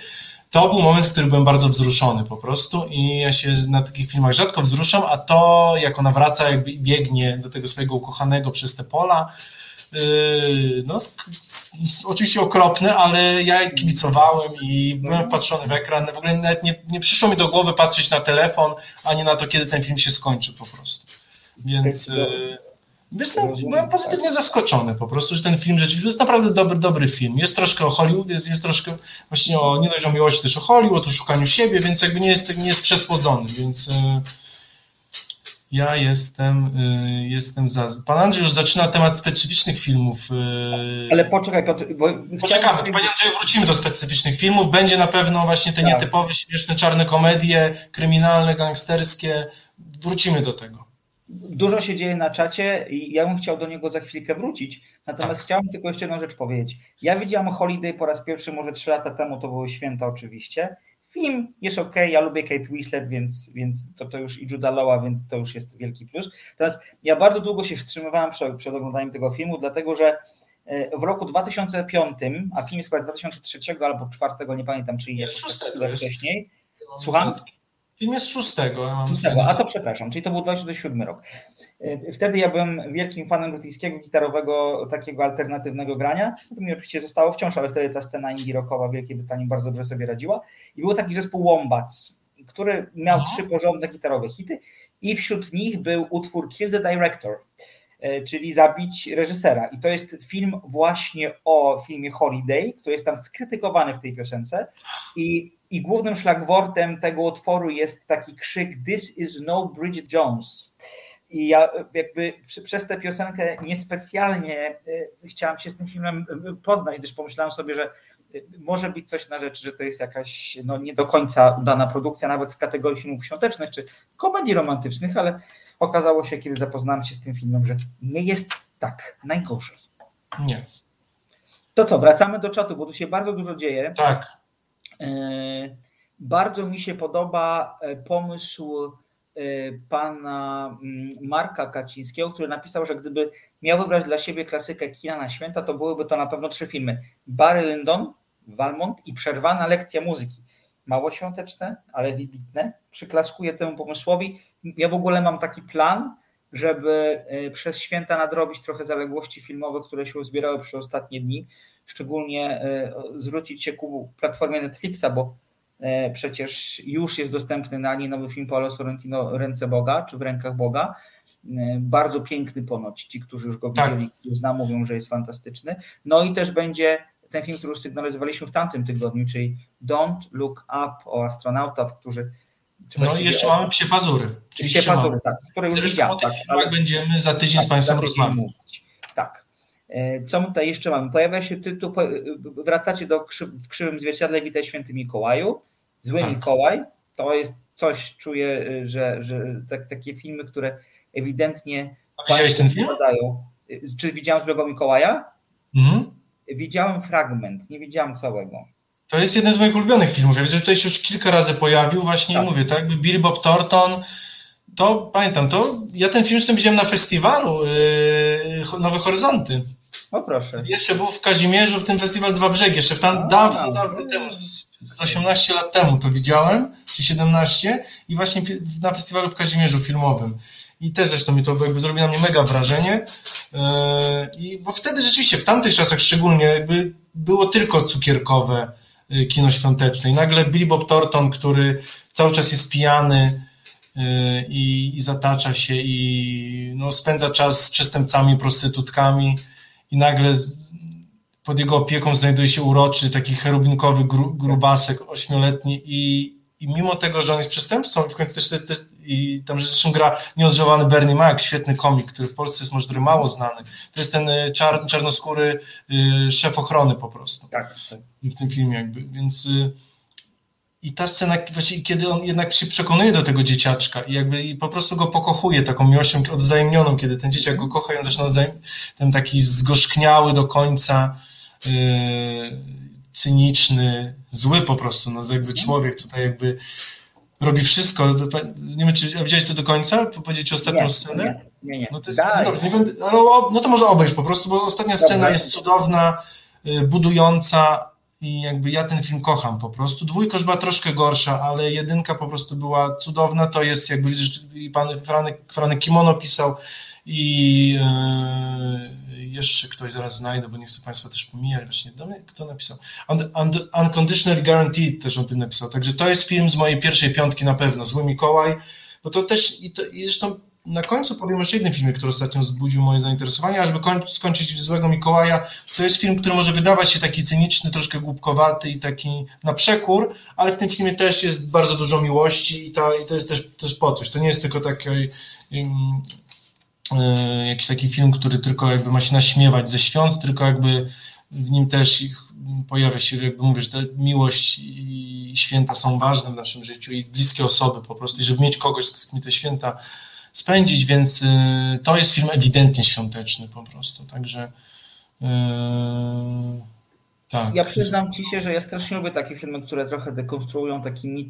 to był moment, w którym byłem bardzo wzruszony po prostu i ja się na takich filmach rzadko wzruszam, a to jak ona wraca, jakby biegnie do tego swojego ukochanego przez te pola, yy, no oczywiście okropne, ale ja kibicowałem i byłem wpatrzony w ekran. W ogóle nawet nie, nie przyszło mi do głowy patrzeć na telefon, ani na to, kiedy ten film się skończy po prostu. Więc Jestem, byłem pozytywnie zaskoczony po prostu, że ten film rzeczywiście jest naprawdę dobry, dobry film. Jest troszkę o Hollywood, jest, jest troszkę właśnie o, nie dość o miłości, też o Hollywood, o szukaniu siebie, więc jakby nie jest, nie jest przesłodzony, więc y, ja jestem, y, jestem za. Pan Andrzej już zaczyna temat specyficznych filmów. Ale poczekaj, bo Poczekamy, Panie Andrzej, wrócimy do specyficznych filmów. Będzie na pewno właśnie te tak. nietypowe, śmieszne, czarne komedie, kryminalne, gangsterskie. Wrócimy do tego. Dużo się dzieje na czacie i ja bym chciał do niego za chwilkę wrócić. Natomiast tak. chciałbym tylko jeszcze jedną rzecz powiedzieć. Ja widziałam Holiday po raz pierwszy może trzy lata temu, to były święta oczywiście. Film jest ok, ja lubię Kate Winslet, więc, więc to, to już i Judah Lawa, więc to już jest wielki plus. Teraz ja bardzo długo się wstrzymywałem przed, przed oglądaniem tego filmu, dlatego że e, w roku 2005, a film jest chyba 2003 albo 2004, nie pamiętam, czy jest wcześniej. Słucham? Film jest szóstego. Ja szóstego, a to przepraszam, czyli to był 2007 rok. Y, wtedy ja byłem wielkim fanem brytyjskiego gitarowego, takiego alternatywnego grania. To mi oczywiście zostało wciąż, ale wtedy ta scena indie rockowa w Wielkiej Brytanii bardzo dobrze sobie radziła. I był taki zespół Wombats, który miał no. trzy porządne gitarowe hity i wśród nich był utwór Kill the Director, y, czyli zabić reżysera. I to jest film właśnie o filmie Holiday, który jest tam skrytykowany w tej piosence i i głównym szlagwortem tego utworu jest taki krzyk This is no Bridget Jones. I ja jakby przez tę piosenkę niespecjalnie e, chciałam się z tym filmem e, poznać, gdyż pomyślałam sobie, że może być coś na rzecz, że to jest jakaś no, nie do końca udana produkcja, nawet w kategorii filmów świątecznych czy komedii romantycznych, ale okazało się, kiedy zapoznałem się z tym filmem, że nie jest tak najgorzej. Nie. To co, wracamy do czatu, bo tu się bardzo dużo dzieje. Tak. E, bardzo mi się podoba e, pomysł e, pana mm, Marka Kacińskiego, który napisał, że gdyby miał wybrać dla siebie klasykę kina na święta, to byłyby to na pewno trzy filmy. Barry Lyndon, Valmont i Przerwana lekcja muzyki. Mało świąteczne, ale wybitne. Przyklaskuję temu pomysłowi. Ja w ogóle mam taki plan, żeby przez święta nadrobić trochę zaległości filmowe, które się uzbierały przez ostatnie dni szczególnie e, zwrócić się ku platformie Netflixa, bo e, przecież już jest dostępny na niej nowy film Paolo Sorrentino Ręce Boga, czy w rękach Boga. E, bardzo piękny ponoć. Ci, którzy już go tak. widzieli, którzy znam, mówią, że jest fantastyczny. No i też będzie ten film, który już sygnalizowaliśmy w tamtym tygodniu, czyli Don't Look Up o astronautach, którzy no i jeszcze o... mamy Psie Pazury. Czyli Psie Pazury, tak, które już widziałem. Tak, ale będziemy za tydzień tak, z Państwem rozmawiać. Tak. E, co tutaj jeszcze mamy? Pojawia się tytuł, wracacie do w krzywym zwierciadle Witaj Święty Mikołaju. Zły tak. Mikołaj, to jest coś, czuję, e, że, że tak, takie filmy, które ewidentnie Widziałeś ten film? Podają. E, czy widziałem Złego Mikołaja? Mhm. Widziałem fragment, nie widziałem całego. To jest jeden z moich ulubionych filmów. Ja widzę, że to się już kilka razy pojawił, właśnie tak. mówię, tak? Billy Bob Thornton, to pamiętam, to ja ten film zresztą widziałem na festiwalu yy, Nowe Horyzonty. O proszę. Jeszcze był w Kazimierzu, w tym festiwal Dwa Brzegi, jeszcze w tam, dawno, dawno temu, z 18 lat temu to widziałem, czy 17 i właśnie na festiwalu w Kazimierzu filmowym. I też zresztą mi to jakby zrobiło na mnie mega wrażenie. Yy, I bo wtedy rzeczywiście, w tamtych czasach szczególnie, jakby było tylko cukierkowe yy, kino świąteczne. I nagle Billy Bob Thornton, który cały czas jest pijany yy, i, i zatacza się i no, spędza czas z przestępcami, prostytutkami i nagle pod jego opieką znajduje się uroczy, taki cherubinkowy gru, grubasek ośmioletni i, i mimo tego, że on jest przestępcą i w końcu też, też, też i tam zresztą gra nieodżałowany Bernie Mac, świetny komik, który w Polsce jest może mało znany. To jest ten y, czar, czarnoskóry y, szef ochrony po prostu. Tak, tak. W tym filmie jakby, więc y, i ta scena, właśnie, kiedy on jednak się przekonuje do tego dzieciaczka i jakby i po prostu go pokochuje taką miłością odwzajemnioną, kiedy ten dzieciak go kocha i on zaczyna ten taki zgorzkniały do końca, yy, cyniczny, zły po prostu, no jakby człowiek tutaj jakby robi wszystko. Nie wiem, czy widziałeś to do końca? Powiedzieć ostatnią nie, scenę? Nie. Nie, nie. No, to jest, no, dobrze, nie będę, no to może obejść po prostu, bo ostatnia scena Dobra. jest cudowna, y, budująca i jakby ja ten film kocham po prostu. Dwójka już była troszkę gorsza, ale jedynka po prostu była cudowna. To jest jakby i pan Franek, Franek Kimono pisał i yy, jeszcze ktoś zaraz znajdę, bo nie chcę Państwa też pomijać. Właśnie kto napisał? Un, un, Unconditionally Guaranteed też o tym napisał. Także to jest film z mojej pierwszej piątki na pewno. Zły Mikołaj. Bo to też i, to, i zresztą na końcu powiem jeszcze jednym filmie, który ostatnio wzbudził moje zainteresowanie, ażeby skończyć Złego Mikołaja. To jest film, który może wydawać się taki cyniczny, troszkę głupkowaty i taki na przekór, ale w tym filmie też jest bardzo dużo miłości i, ta, i to jest też, też po coś. To nie jest tylko taki um, jakiś taki film, który tylko jakby ma się naśmiewać ze świąt, tylko jakby w nim też pojawia się, jakby mówisz, ta miłość i święta są ważne w naszym życiu i bliskie osoby po prostu, i żeby mieć kogoś, z kim te święta spędzić, więc y, to jest film ewidentnie świąteczny po prostu, także yy, tak. Ja przyznam Ci się, że ja strasznie lubię takie filmy, które trochę dekonstruują taki mit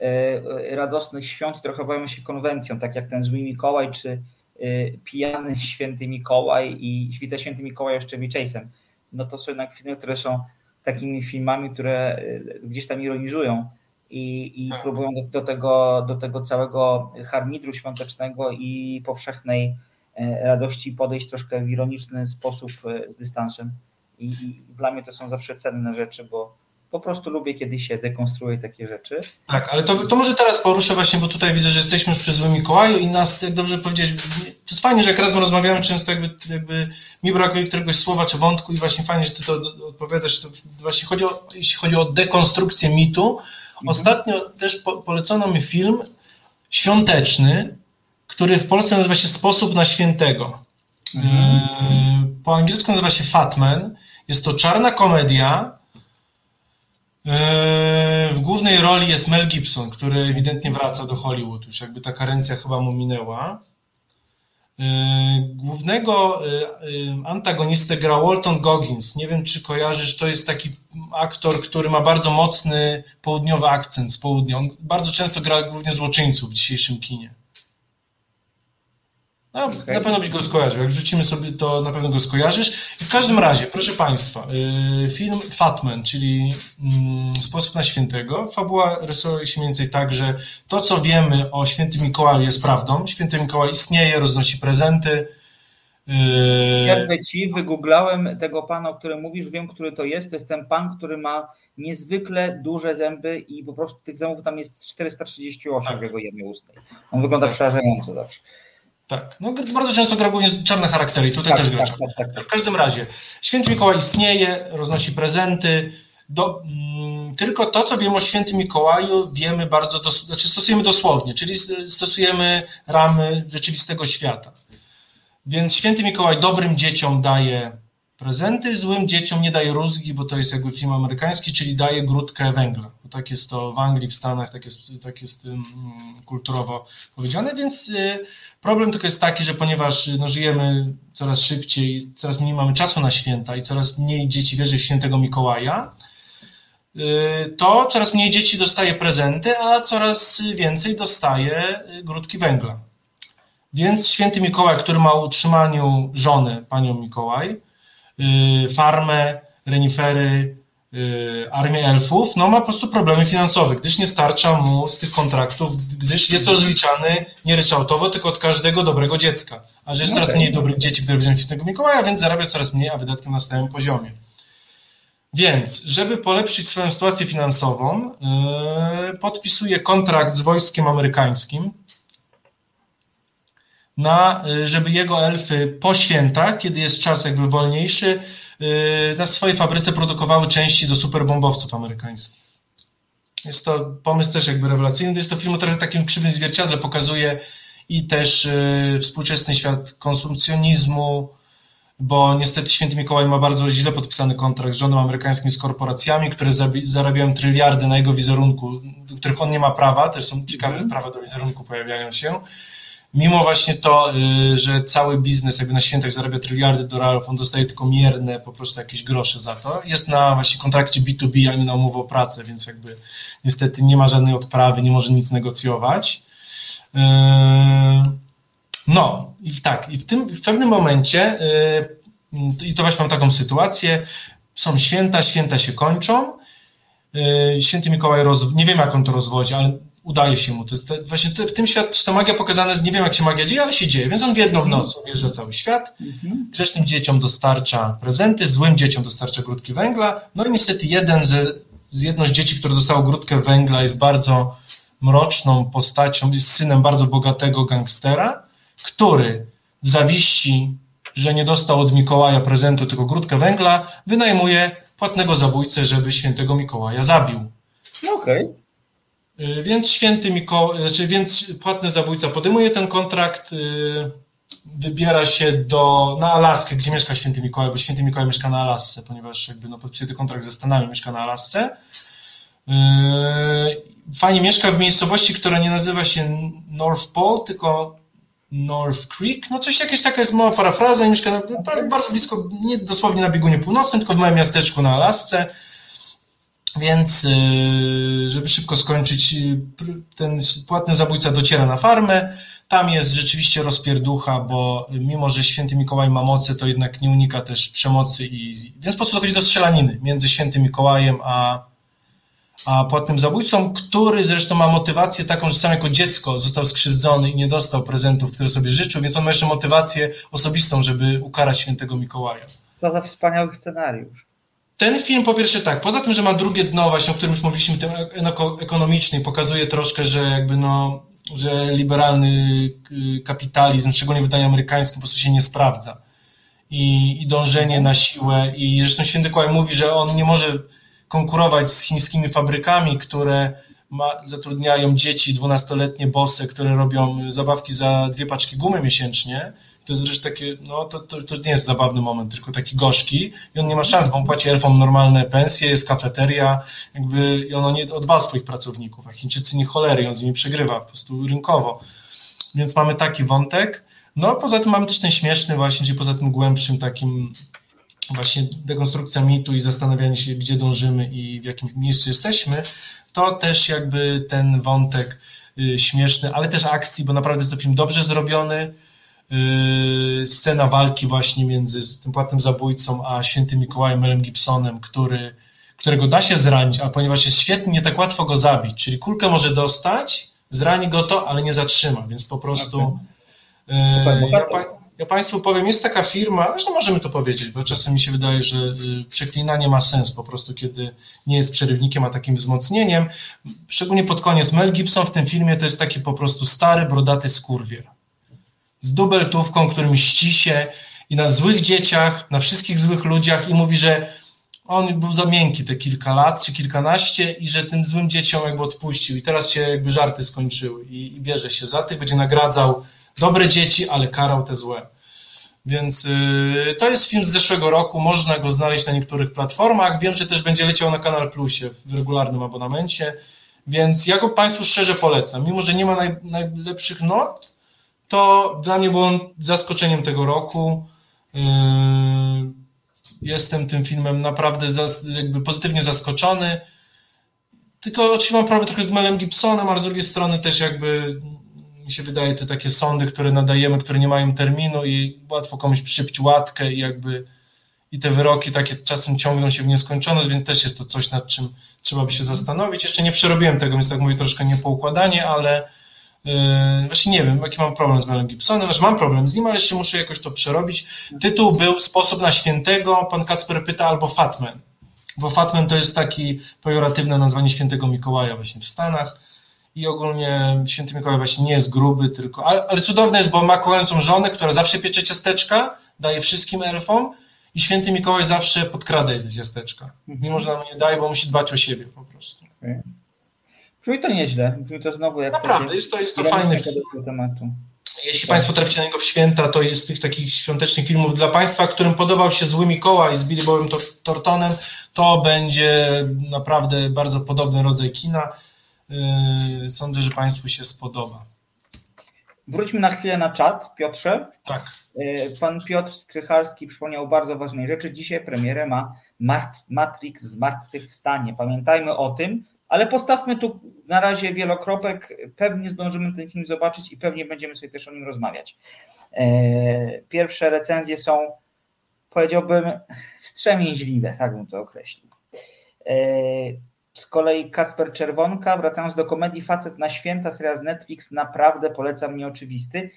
yy, radosnych świąt, trochę bawią się konwencją, tak jak ten Zły Mikołaj, czy yy, Pijany Święty Mikołaj i Świte Święty Mikołaj jeszcze Chase'em. No to są jednak filmy, które są takimi filmami, które gdzieś tam ironizują i, i tak. próbują do, do, tego, do tego całego harmidru świątecznego i powszechnej e, radości podejść troszkę w ironiczny sposób e, z dystansem. I, I, dla mnie to są zawsze cenne rzeczy, bo po prostu lubię, kiedy się dekonstruuje takie rzeczy. Tak, ale to, to może teraz poruszę właśnie, bo tutaj widzę, że jesteśmy już przy Złym Mikołaju i nas, jak dobrze powiedzieć, to jest fajnie, że jak razem rozmawiamy, często jakby, jakby mi brakuje któregoś słowa czy wątku i właśnie fajnie, że ty to odpowiadasz, to właśnie chodzi o, jeśli chodzi o dekonstrukcję mitu. Ostatnio też po, polecono mi film świąteczny, który w Polsce nazywa się Sposób na świętego. Mhm. E, po angielsku nazywa się Fatman. Jest to czarna komedia. E, w głównej roli jest Mel Gibson, który ewidentnie wraca do Hollywood. Już jakby ta karencja chyba mu minęła. Y, głównego y, y, antagonistę gra Walton Goggins. Nie wiem, czy kojarzysz, to jest taki aktor, który ma bardzo mocny południowy akcent z południa. On bardzo często gra głównie złoczyńców w dzisiejszym kinie. No, okay. Na pewno byś go skojarzył. Jak wrzucimy sobie, to na pewno go skojarzysz. I w każdym razie, proszę Państwa, y, film Fatman, czyli mm, Sposób na Świętego. Fabuła rysuje się mniej więcej tak, że to, co wiemy o Świętym Mikołaju jest prawdą. Święty Mikołaj istnieje, roznosi prezenty. Pierdę ci, wygooglałem tego pana, o którym mówisz, wiem, który to jest. To jest ten pan, który ma niezwykle duże zęby i po prostu tych zębów tam jest 438 tak. w jego jednej ustnej. On wygląda tak. przerażająco zawsze. Tak, no bardzo często gra głównie czarne charaktery i tutaj tak, też gra tak, tak, tak, W każdym razie, Święty Mikołaj istnieje, roznosi prezenty, do, mm, tylko to, co wiemy o Świętym Mikołaju, wiemy bardzo, dos, znaczy stosujemy dosłownie, czyli stosujemy ramy rzeczywistego świata. Więc Święty Mikołaj dobrym dzieciom daje prezenty, złym dzieciom nie daje rózgi, bo to jest jakby film amerykański, czyli daje grudkę węgla. Bo tak jest to w Anglii, w Stanach, tak jest, tak jest um, kulturowo powiedziane, więc y, problem tylko jest taki, że ponieważ no, żyjemy coraz szybciej, coraz mniej mamy czasu na święta i coraz mniej dzieci wierzy w świętego Mikołaja, y, to coraz mniej dzieci dostaje prezenty, a coraz więcej dostaje y, grudki węgla. Więc święty Mikołaj, który ma utrzymaniu żonę, panią Mikołaj, Y, farmę, renifery, y, armię elfów, no ma po prostu problemy finansowe, gdyż nie starcza mu z tych kontraktów, gdyż jest rozliczany nie ryczałtowo, tylko od każdego dobrego dziecka. A że jest okay. coraz mniej dobrych dzieci, które widzą świętego Mikołaja, więc zarabia coraz mniej, a wydatki na stałym poziomie. Więc, żeby polepszyć swoją sytuację finansową, yy, podpisuje kontrakt z wojskiem amerykańskim, na, y, żeby jego elfy po świętach, kiedy jest czas jakby wolniejszy, y, na swojej fabryce produkowały części do superbombowców amerykańskich. Jest to pomysł też jakby rewelacyjny. Jest to film trochę takim krzywym zwierciadle, pokazuje i też y, współczesny świat konsumpcjonizmu, bo niestety Święty Mikołaj ma bardzo źle podpisany kontrakt z rządem amerykańskim, z korporacjami, które zarabiają tryliardy na jego wizerunku, do których on nie ma prawa, też są ciekawe mm. prawa do wizerunku pojawiają się mimo właśnie to, y, że cały biznes jakby na świętach zarabia tryliardy dolarów, on dostaje tylko mierne po prostu jakieś grosze za to. Jest na właśnie kontrakcie B2B, a nie na umowę o pracę, więc jakby niestety nie ma żadnej odprawy, nie może nic negocjować. Y, No i tak, i w tym w pewnym momencie, yy, i to właśnie mam taką sytuację, są święta, święta się kończą, święty Mikołaj, roz, nie wiem jak on to rozwodzi, ale udaje się mu. To jest właśnie w tym świat ta magia pokazana jest, nie wiem jak się magia dzieje, ale się dzieje, więc on w jedną mhm. noc objeżdża cały świat, mhm. grzecznym dzieciom dostarcza prezenty, złym dzieciom dostarcza grudki węgla, no i niestety jeden ze, z jedno z dzieci, które dostało grudkę węgla jest bardzo mroczną postacią, jest synem bardzo bogatego gangstera, który w zawiści, że nie dostał od Mikołaja prezentu, tylko grudkę węgla, wynajmuje płatnego zabójcę, żeby świętego Mikołaja zabił. Okej. Okay. Y, więc święty Mikołaj, znaczy, więc płatny zabójca podejmuje ten kontrakt, y, wybiera się do, na Alaskę, gdzie mieszka święty Mikołaj, bo święty Mikołaj mieszka na Alasce, ponieważ jakby no, podpisuje kontrakt ze Stanami, mieszka na Alasce. Y, fajnie mieszka w miejscowości, która nie nazywa się North Pole, tylko North Creek, no coś jakieś taka jest mała parafraza i mieszka na, bardzo blisko, nie dosłownie na biegunie północnym, tylko w małym miasteczku na Alasce. Więc, y, żeby szybko skończyć, y, ten płatny zabójca dociera na farmę. Tam jest rzeczywiście rozpierducha, bo mimo, że święty Mikołaj ma mocy, to jednak nie unika też przemocy i w ten sposób dochodzi do strzelaniny między świętym Mikołajem a, a płatnym zabójcą, który zresztą ma motywację taką, że sam jako dziecko został skrzywdzony i nie dostał prezentów, które sobie życzył, więc on ma jeszcze motywację osobistą, żeby ukarać świętego Mikołaja. Co za wspaniały scenariusz. Ten film po pierwsze tak, poza tym, że ma drugie dno właśnie, o którym już mówiliśmy, ten ekonomiczny, pokazuje troszkę, że jakby no, że liberalny y, kapitalizm, szczególnie w wydaniu amerykańskim, po prostu się nie sprawdza. I, i dążenie na siłę. I zresztą Święty Kłaj mówi, że on nie może konkurować z chińskimi fabrykami, które ma, zatrudniają dzieci dwunastoletnie bosy, które robią zabawki za dwie paczki gumy miesięcznie to jest zresztą takie, no to, to, to, nie jest zabawny moment, tylko taki gorzki i on nie ma szans, bo on płaci elfom normalne pensje, jest kafeteria, jakby i ono nie odba swoich pracowników, a Chińczycy nie cholery, on z nimi przegrywa po prostu rynkowo. Więc mamy taki wątek. No poza tym mamy też ten śmieszny właśnie, czyli poza tym głębszym takim właśnie dekonstrukcja mitu i zastanawianie się, gdzie dążymy i w jakim miejscu jesteśmy, to też jakby ten wątek y, śmieszny, ale też akcji, bo naprawdę jest to film dobrze zrobiony, scena walki właśnie między tym płatnym zabójcą a świętym Mikołajem Melem Gibsonem, który, którego da się zranić, a ponieważ jest świetny, nie tak łatwo go zabić, czyli kulkę może dostać, zrani go to, ale nie zatrzyma, więc po prostu okay. Super, ja, ja, Państwu powiem, jest taka firma, zresztą możemy to powiedzieć, bo czasem mi się wydaje, że y, przeklinanie ma sens po prostu, kiedy nie jest przerywnikiem, a takim wzmocnieniem. Szczególnie pod koniec Mel Gibson w tym filmie to jest taki po prostu stary, brodaty skurwier z dubeltówką, który mści się i na złych dzieciach, na wszystkich złych ludziach i mówi, że on był za miękki te kilka lat czy kilkanaście i że tym złym dzieciom jakby odpuścił i teraz się jakby żarty skończyły i, i bierze się za tych, będzie nagradzał dobre dzieci, ale karał te złe. Więc yy, to jest film z zeszłego roku, można go znaleźć na niektórych platformach. Wiem, że też będzie leciał na Kanal Plusie w regularnym abonamencie, więc ja go Państwu szczerze polecam. Mimo, że nie ma naj, najlepszych not, to dla mnie było zaskoczeniem tego roku. Yy, jestem tym filmem naprawdę jakby pozytywnie zaskoczony. Tylko oczywiście mam problem trochę z Melem Gibsonem, ale z drugiej strony też jakby mi się wydaje te takie sądy, które nadajemy, które nie mają terminu i łatwo komuś przypić łatkę i jakby i te wyroki takie czasem ciągną się w nieskończoność, więc też jest to coś, nad czym trzeba by się zastanowić. Jeszcze nie przerobiłem tego, więc tak mówię troszkę niepoukładanie, ale Yy, właśnie nie wiem, jaki mam problem z Melem Gibsonem, że mam problem z nim, ale jeszcze muszę jakoś to przerobić. Tytuł był Sposób na świętego, pan Kacper pyta, albo Fatman, bo Fatman to jest taki pejoratywne nazwanie świętego Mikołaja właśnie w Stanach i ogólnie święty Mikołaj właśnie nie jest gruby, tylko, ale, ale cudowne jest, bo ma kochającą żonę, która zawsze piecze ciasteczka, daje wszystkim elfom i święty Mikołaj zawsze podkrada te ciasteczka, mimo że nam nie daje, bo musi dbać o siebie po prostu. Okay. Brzmi to nieźle. Brzmi to znowu jak Naprawdę, jest to, jest to fajny film. tematu. Jeśli. Państwo traficie na niego w święta, to jest tych takich świątecznych filmów dla Państwa, którym podobał się Zły Mikołaj z Billy Bobem Tortonem, to będzie naprawdę bardzo podobny rodzaj kina. Yy, sądzę, że Państwu się spodoba. Wróćmy na chwilę na czat, Piotrze. Tak. Yy, pan Piotr Strychalski przypomniał bardzo ważnej rzeczy. Dzisiaj premierę ma Matrix Zmartwychwstanie. Pamiętajmy o tym, Ale postawmy tu na razie wielokropek, pewnie zdążymy ten film zobaczyć i pewnie będziemy sobie też o nim rozmawiać. E, pierwsze recenzje są, powiedziałbym, wstrzemięźliwe, tak bym to określił. E, z kolei Kacper Czerwonka, wracając do komedii Facet na święta, seria z Netflix, naprawdę polecam nieoczywisty.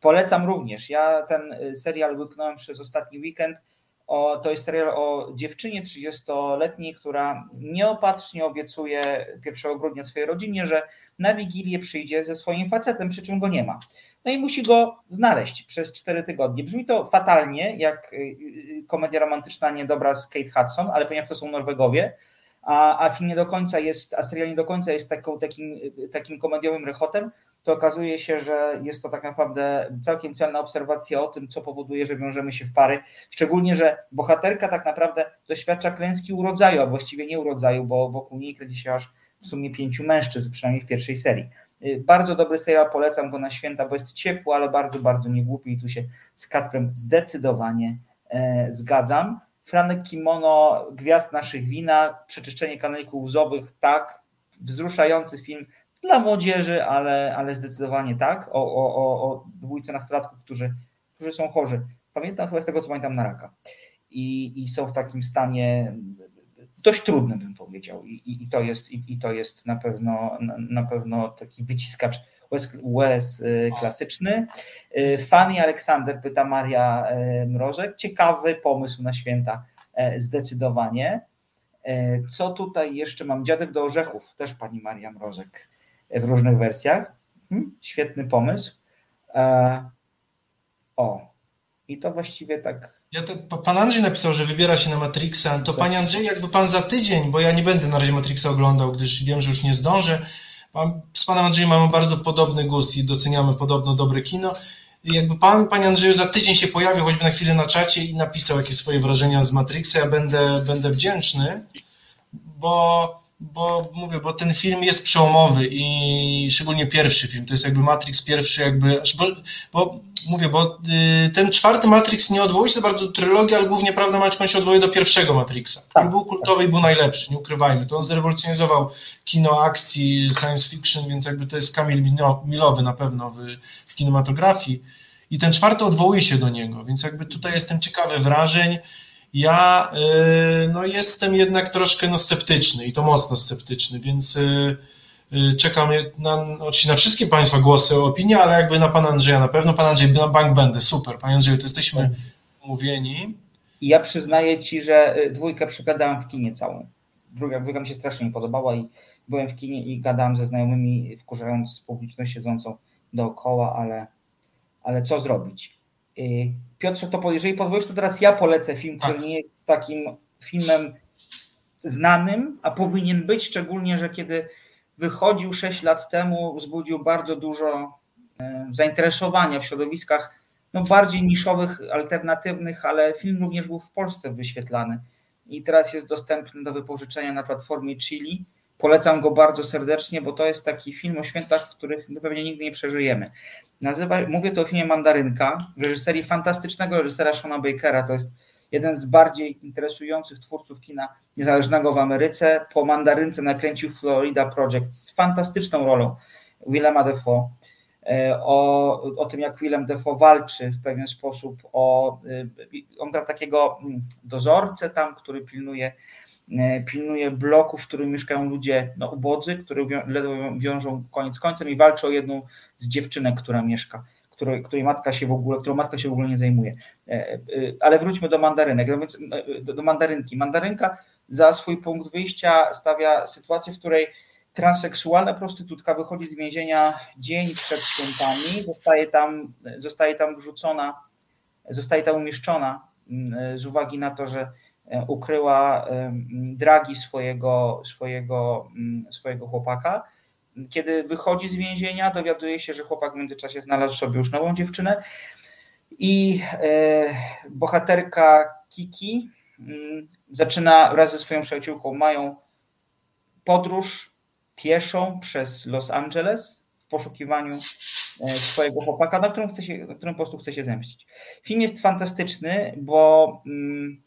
Polecam również. Ja ten y, serial łyknąłem przez ostatni weekend. O, to jest serial o dziewczynie 30-letniej, która nieopatrznie obiecuje 1 grudnia swojej rodzinie, że na Wigilię przyjdzie ze swoim facetem, przy czym go nie ma. No i musi go znaleźć przez 4 tygodnie. Brzmi to fatalnie, jak y, y, komedia romantyczna niedobra z Kate Hudson, ale ponieważ to są Norwegowie, a, a film nie do końca jest, a serial nie do końca jest taką, takim, takim komediowym rechotem, to okazuje się, że jest to tak naprawdę całkiem celna obserwacja o tym, co powoduje, że wiążemy się w pary. Szczególnie, że bohaterka tak naprawdę doświadcza klęski urodzaju, a właściwie nie urodzaju, bo wokół niej kręci się aż w sumie pięciu mężczyzn, przynajmniej w pierwszej serii. Y, bardzo dobry serial, polecam go na święta, bo jest ciepły, ale bardzo, bardzo niegłupi i tu się z Kacprem zdecydowanie e, zgadzam. Franek Kimono, Gwiazd naszych wina, przeczyszczenie kanalików łzowych, tak, wzruszający film dla młodzieży, ale, ale zdecydowanie tak, o, o, o, o dwójce nastolatków, którzy, którzy są chorzy. Pamiętam chyba z tego, co pamiętam, na raka. I, i są w takim stanie dość trudnym, bym powiedział. I, i, i to, jest, i, i, to jest na pewno, na, na pewno taki wyciskacz łez, łez y, klasyczny. Y, Fanny Aleksander, pyta Maria y, Mrożek. Ciekawy pomysł na święta, zdecydowanie. Co tutaj jeszcze mam? Dziadek do orzechów, też pani Maria Mrożek w różnych wersjach. Hmm, świetny pomysł. O, i to właściwie tak. Ja to, pan Andrzej napisał, że wybiera się na Matrixa. To panie Andrzej, jakby pan za tydzień, bo ja nie będę na razie Matrixa oglądał, gdyż wiem, że już nie zdążę z panem Andrzejem mamy bardzo podobny gust i doceniamy podobno dobre kino. Jakby pan, panie Andrzeju, za tydzień się pojawił choćby na chwilę na czacie i napisał jakieś swoje wrażenia z Matrixa, ja będę, będę wdzięczny, bo bo mówię, bo ten film jest przełomowy i szczególnie pierwszy film, to jest jakby Matrix pierwszy jakby, bo, bo mówię, bo y, ten czwarty Matrix nie odwołuje się bardzo do trylogii, ale głównie prawda Maćką się odwołuje do pierwszego Matrixa, który tak. był kultowy i był najlepszy, nie ukrywajmy, to on zrewolucjonizował kino akcji, science fiction, więc jakby to jest Kamil Milowy na pewno w, w kinematografii. I ten czwarty odwołuje się do niego, więc jakby tutaj jestem ciekawy wrażeń, ja y, no, jestem jednak troszkę no, sceptyczny i to mocno sceptyczny, więc y, y, czekam na, oczywiście na wszystkie Państwa głosy, opinie, ale jakby na Pana Andrzeja na pewno. Pan Andrzej, na bank będę, super. Panie Andrzeju, to jesteśmy umówieni. I ja przyznaję Ci, że dwójkę przegadałem w kinie całą. Druga, dwójka mi się strasznie nie podobała i byłem w kinie i gadałem ze znajomymi, wkurzając publiczność siedzącą dookoła, ale, ale co zrobić? Piotrze, to jeżeli pozwolisz, to teraz ja polecę film, który tak. nie jest takim filmem znanym, a powinien być, szczególnie, że kiedy wychodził 6 lat temu, wzbudził bardzo dużo e, zainteresowania w środowiskach no, bardziej niszowych, alternatywnych, ale film również był w Polsce wyświetlany i teraz jest dostępny do wypożyczenia na platformie Chili. Polecam go bardzo serdecznie, bo to jest taki film o świętach, których my pewnie nigdy nie przeżyjemy. Nazywa, mówię to o filmie Mandarynka, w reżyserii fantastycznego reżysera Shona Bakera. To jest jeden z bardziej interesujących twórców kina niezależnego w Ameryce. Po Mandarynce nakręcił Florida Project z fantastyczną rolą Willema Defoe. E, o, o tym, jak Willem Defoe walczy w pewien sposób. O, e, on gra takiego mm, dozorcę tam, który pilnuje pilnuje bloku, w którym mieszkają ludzie no, ubodzy, które ledwo wiążą koniec końcem i walczy o jedną z dziewczynek, która mieszka, której, której matka się w ogóle, którą matka się w ogóle nie zajmuje. E, e, ale wróćmy do mandarynek, no więc do mandarynki. Mandarynka za swój punkt wyjścia stawia sytuację, w której transseksualna prostytutka wychodzi z więzienia dzień przed świętami, zostaje tam, zostaje tam wrzucona, zostaje tam umieszczona mm, z uwagi na to, że E, ukryła dragi swojego, swojego, mm, swojego chłopaka. Kiedy wychodzi z więzienia, dowiaduje się, że chłopak w międzyczasie znalazł sobie już nową dziewczynę i e, bohaterka Kiki mm, zaczyna wraz ze swoją przyjaciółką, mają podróż pieszą przez Los Angeles w poszukiwaniu e, swojego chłopaka, na którym, chce się, na którym po prostu chce się zemścić. Film jest fantastyczny, bo mm,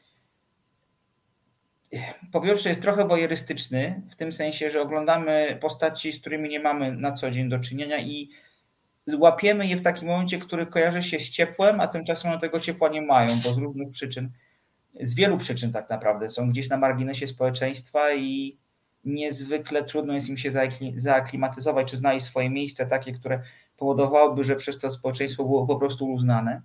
po pierwsze jest trochę wojerystyczny, w tym sensie, że oglądamy postaci, z którymi nie mamy na co dzień do czynienia i łapiemy je w takim momencie, który kojarzy się z ciepłem, a tymczasem one tego ciepła nie mają, bo z różnych przyczyn, z wielu przyczyn tak naprawdę, są gdzieś na marginesie społeczeństwa i niezwykle trudno jest im się zaaklimatyzować, czy znaleźć swoje miejsce takie, które powodowałoby, że przez to społeczeństwo było po prostu uznane.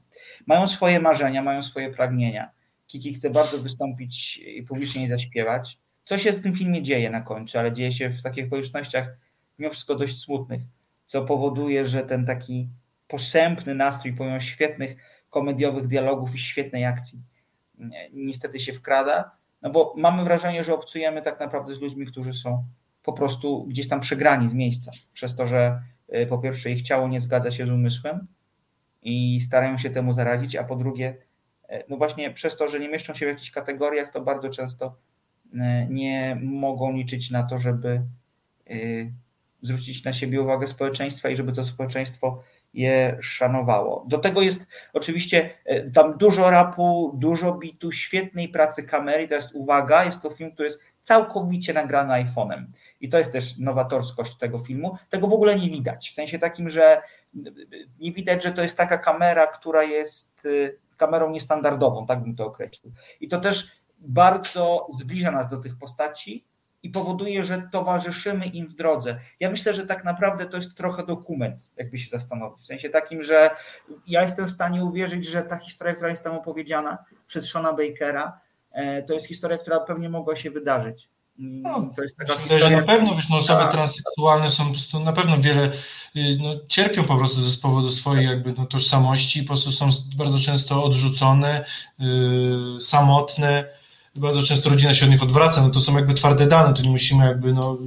Mają swoje marzenia, mają swoje pragnienia. Kiki chce bardzo wystąpić i publicznie zaśpiewać. Co się z tym filmie dzieje na końcu, ale dzieje się w takich okolicznościach mimo wszystko dość smutnych, co powoduje, że ten taki posępny nastrój pomimo świetnych komediowych dialogów i świetnej akcji niestety się wkrada, no bo mamy wrażenie, że obcujemy tak naprawdę z ludźmi, którzy są po prostu gdzieś tam przegrani z miejsca, przez to, że y, po pierwsze ich ciało nie zgadza się z umysłem i starają się temu zaradzić, a po drugie, no właśnie przez to, że nie mieszczą się w jakichś kategoriach, to bardzo często y, nie mogą liczyć na to, żeby zwrócić na siebie uwagę społeczeństwa i żeby to społeczeństwo je szanowało. Do tego jest oczywiście e, tam dużo rapu, dużo bitu, świetnej pracy kamery. To jest uwaga, jest to film, który jest całkowicie nagrany iPhone'em. I to jest też nowatorskość tego filmu. Tego w ogóle nie widać. W sensie takim, że nie widać, że to jest taka kamera, która jest e, kamerą niestandardową, tak bym to określił. I to też bardzo zbliża nas do tych postaci, i powoduje, że towarzyszymy im w drodze. Ja myślę, że tak naprawdę to jest trochę dokument, jakby się zastanowić. W sensie takim, że ja jestem w stanie uwierzyć, że ta historia, która jest tam opowiedziana przez Shona Bakera, e, to jest historia, która pewnie mogła się wydarzyć. No, to jest taka historia. Że na pewno wiesz, no, osoby tak. transseksualne są po prostu na pewno wiele y, no, cierpią po prostu ze powodu swojej jakby no, tożsamości, po prostu są bardzo często odrzucone, yy, samotne bardzo często rodzina się od nich odwraca, no to są jakby twarde dane, to nie musimy jakby no,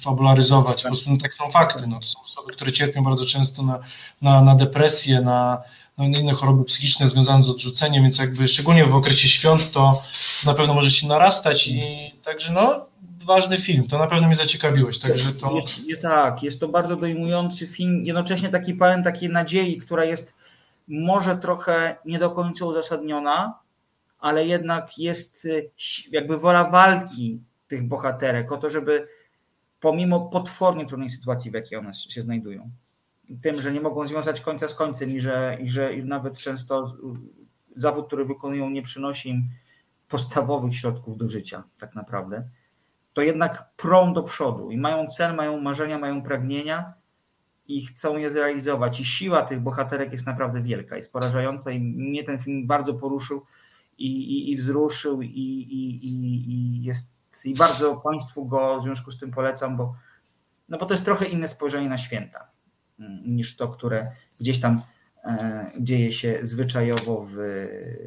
fabularyzować, po prostu no, tak są fakty, no, to są osoby, które cierpią bardzo często na, na, na depresję, na, na inne choroby psychiczne związane z odrzuceniem, więc jakby szczególnie w okresie świąt to na pewno może się narastać i także no ważny film, to na pewno mnie zaciekawiłeś, także to... Jest, jest, tak, jest to bardzo dojmujący film, jednocześnie taki pełen takiej nadziei, która jest może trochę nie do końca uzasadniona, ale jednak jest y, jakby wola walki tych bohaterek o to, żeby pomimo potwornie trudnej sytuacji, w jakiej one się znajdują, tym, że nie mogą związać końca z końcem i że, i że nawet często zawód, który wykonują, nie przynosi im podstawowych środków do życia, tak naprawdę, to jednak prą do przodu i mają cel, mają marzenia, mają pragnienia i chcą je zrealizować. I siła tych bohaterek jest naprawdę wielka, jest porażająca i mnie ten film bardzo poruszył i, i, i wzruszył i, i, i, jest i bardzo Państwu go w związku z tym polecam, bo, no bo to jest trochę inne spojrzenie na święta mm, niż to, które gdzieś tam e, dzieje się zwyczajowo w,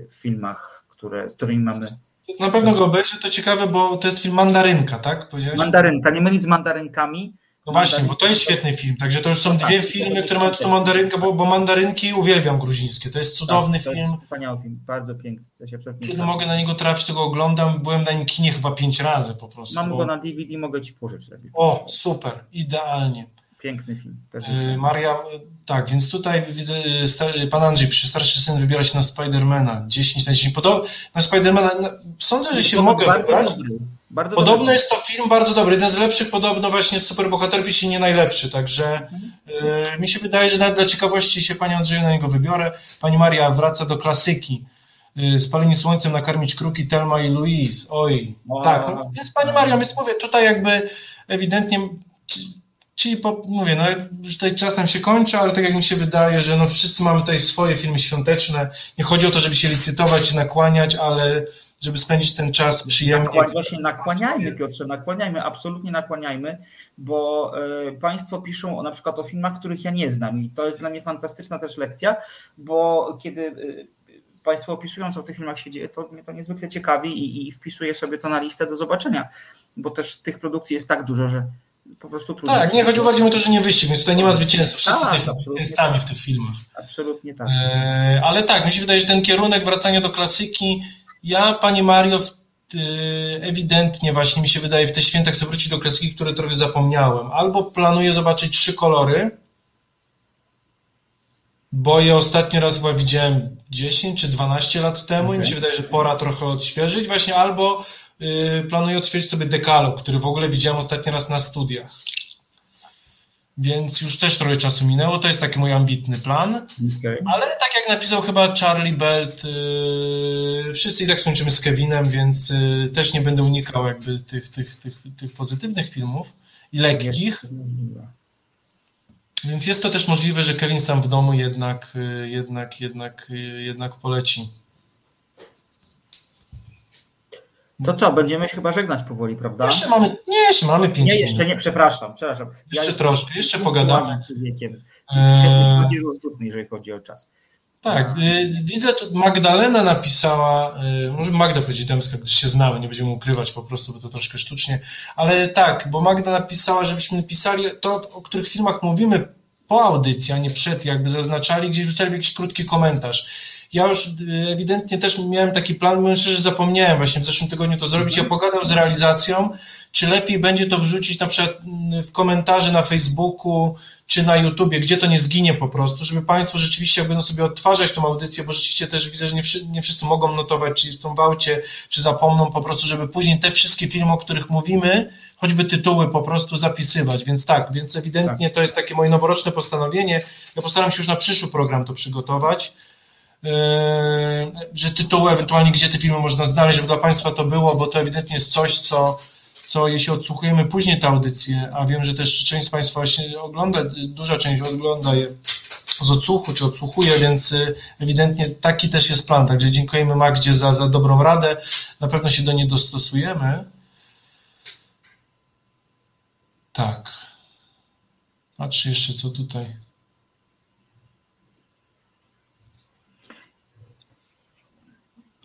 w filmach, które, z którymi mamy. Na pewno go obejrzę, to ciekawe, bo to jest film Mandarynka, tak? Mandarynka, nie mylić z mandarynkami. No właśnie, bo to jest świetny film. Także to już są tak, dwie filmy, które mają tu mandarynkę, bo, bo mandarynki uwielbiam gruzińskie. To jest cudowny tak, to film. Jest wspaniały film, bardzo piękny. Kiedy mogę na niego trafić, to go oglądam. Byłem na nim kinie chyba pięć razy po prostu. Mam bo... go na DVD, mogę ci pożyczyć. O, super, idealnie. Piękny film. Yy, Maria, tak, więc tutaj widzę, y, pan Andrzej przy starszy syn wybiera się na Spidermana 10 na 10. Podob na Spidermana, sądzę, że się mogę wybrać. Dobry. Bardzo Podobno dobry. jest to film bardzo dobry, jeden z lepszych podobno właśnie z superbohaterów, jeśli nie najlepszy, także mhm. y, mi się wydaje, że dla ciekawości się Pani Andrzeju na niego wybiorę. Pani Maria wraca do klasyki. Spalenie słońcem nakarmić kruki Telma i Louise. Oj, o, tak, no, jest Pani Maria, więc mówię, tutaj jakby ewidentnie Czyli po, mówię, no już tutaj czas nam się kończy, ale tak jak mi się wydaje, że no wszyscy mamy tutaj swoje filmy świąteczne. Nie chodzi o to, żeby się licytować czy nakłaniać, ale żeby spędzić ten czas przyjemnie. Nakła, właśnie nakłaniajmy, Piotrze, nakłaniajmy, absolutnie nakłaniajmy, bo y, Państwo piszą o, na przykład o filmach, których ja nie znam i to jest dla mnie fantastyczna też lekcja, bo kiedy y, Państwo opisują, co w tych filmach się dzieje, to mnie to niezwykle ciekawi i, i wpisuję sobie to na listę do zobaczenia, bo też tych produkcji jest tak dużo, że po prostu trudno. Tak, nie chodzi bardziej o to, że nie wyścig, więc tutaj nie ma zwycięzców. Wszyscy tak, jesteśmy zwycięzcami w tych filmach. Absolutnie tak. E, ale tak, mi się wydaje, że ten kierunek wracania do klasyki, ja, Panie Mario, ewidentnie właśnie mi się wydaje, w te święta chcę wrócić do klasyki, które trochę zapomniałem. Albo planuję zobaczyć trzy kolory, bo je ostatni raz chyba widziałem 10 czy 12 lat temu okay. i mi się wydaje, że pora trochę odświeżyć właśnie, albo planuję odświeżyć sobie dekalog, który w ogóle widziałem ostatni raz na studiach. Więc już też trochę czasu minęło, to jest taki mój ambitny plan. Okay. Ale tak jak napisał chyba Charlie Belt, yy, wszyscy i tak skończymy z Kevinem, więc yy, też nie będę unikał jakby tych, tych, tych, tych pozytywnych filmów i lekkich. Więc jest to też możliwe, że Kevin sam w domu jednak, yy, jednak, jednak, yy, jednak poleci. To co, będziemy się chyba żegnać powoli, prawda? Jeszcze mamy, nie, jeszcze mamy pięć Nie, jeszcze nie, przepraszam, przepraszam. Jeszcze ja troszkę, jeszcze pogadamy. Wiekiem. Eee... jeżeli chodzi o czas. Tak, y, widzę, tu Magdalena napisała, y, może Magda powiedzieć damska, gdyż się znamy, nie będziemy ukrywać po prostu, bo to troszkę sztucznie, ale tak, bo Magda napisała, żebyśmy pisali to, o których filmach mówimy po audycji, a nie przed, jakby zaznaczali, gdzieś wrzucali jakiś krótki komentarz ja już y, ewidentnie też miałem taki plan, mówiąc szczerze, zapomniałem właśnie w zeszłym tygodniu to zrobić. Ja pogadam z realizacją, czy lepiej będzie to wrzucić na przykład w komentarze na Facebooku czy na YouTubie, gdzie to nie zginie po prostu, żeby Państwo rzeczywiście będą sobie odtwarzać tą audycję, bo rzeczywiście też widzę, że nie, wszyscy, nie wszyscy mogą notować, czy są w aucie, czy zapomną po prostu, żeby później te wszystkie filmy, o których mówimy, choćby tytuły po prostu zapisywać. Więc tak, więc ewidentnie tak. to jest takie moje noworoczne postanowienie. Ja postaram się już na przyszły program to przygotować że tytuły, ewentualnie gdzie te filmy można znaleźć, żeby dla Państwa to było, bo to ewidentnie jest coś, co, co jeśli odsłuchujemy później tę audycję, a wiem, że też część z Państwa właśnie ogląda, duża część ogląda je z odsłuchu, czy odsłuchuje, więc y, ewidentnie taki też jest plan. Także dziękujemy Magdzie za, za dobrą radę. Na pewno się do niej dostosujemy. Tak. Patrzę jeszcze, co tutaj.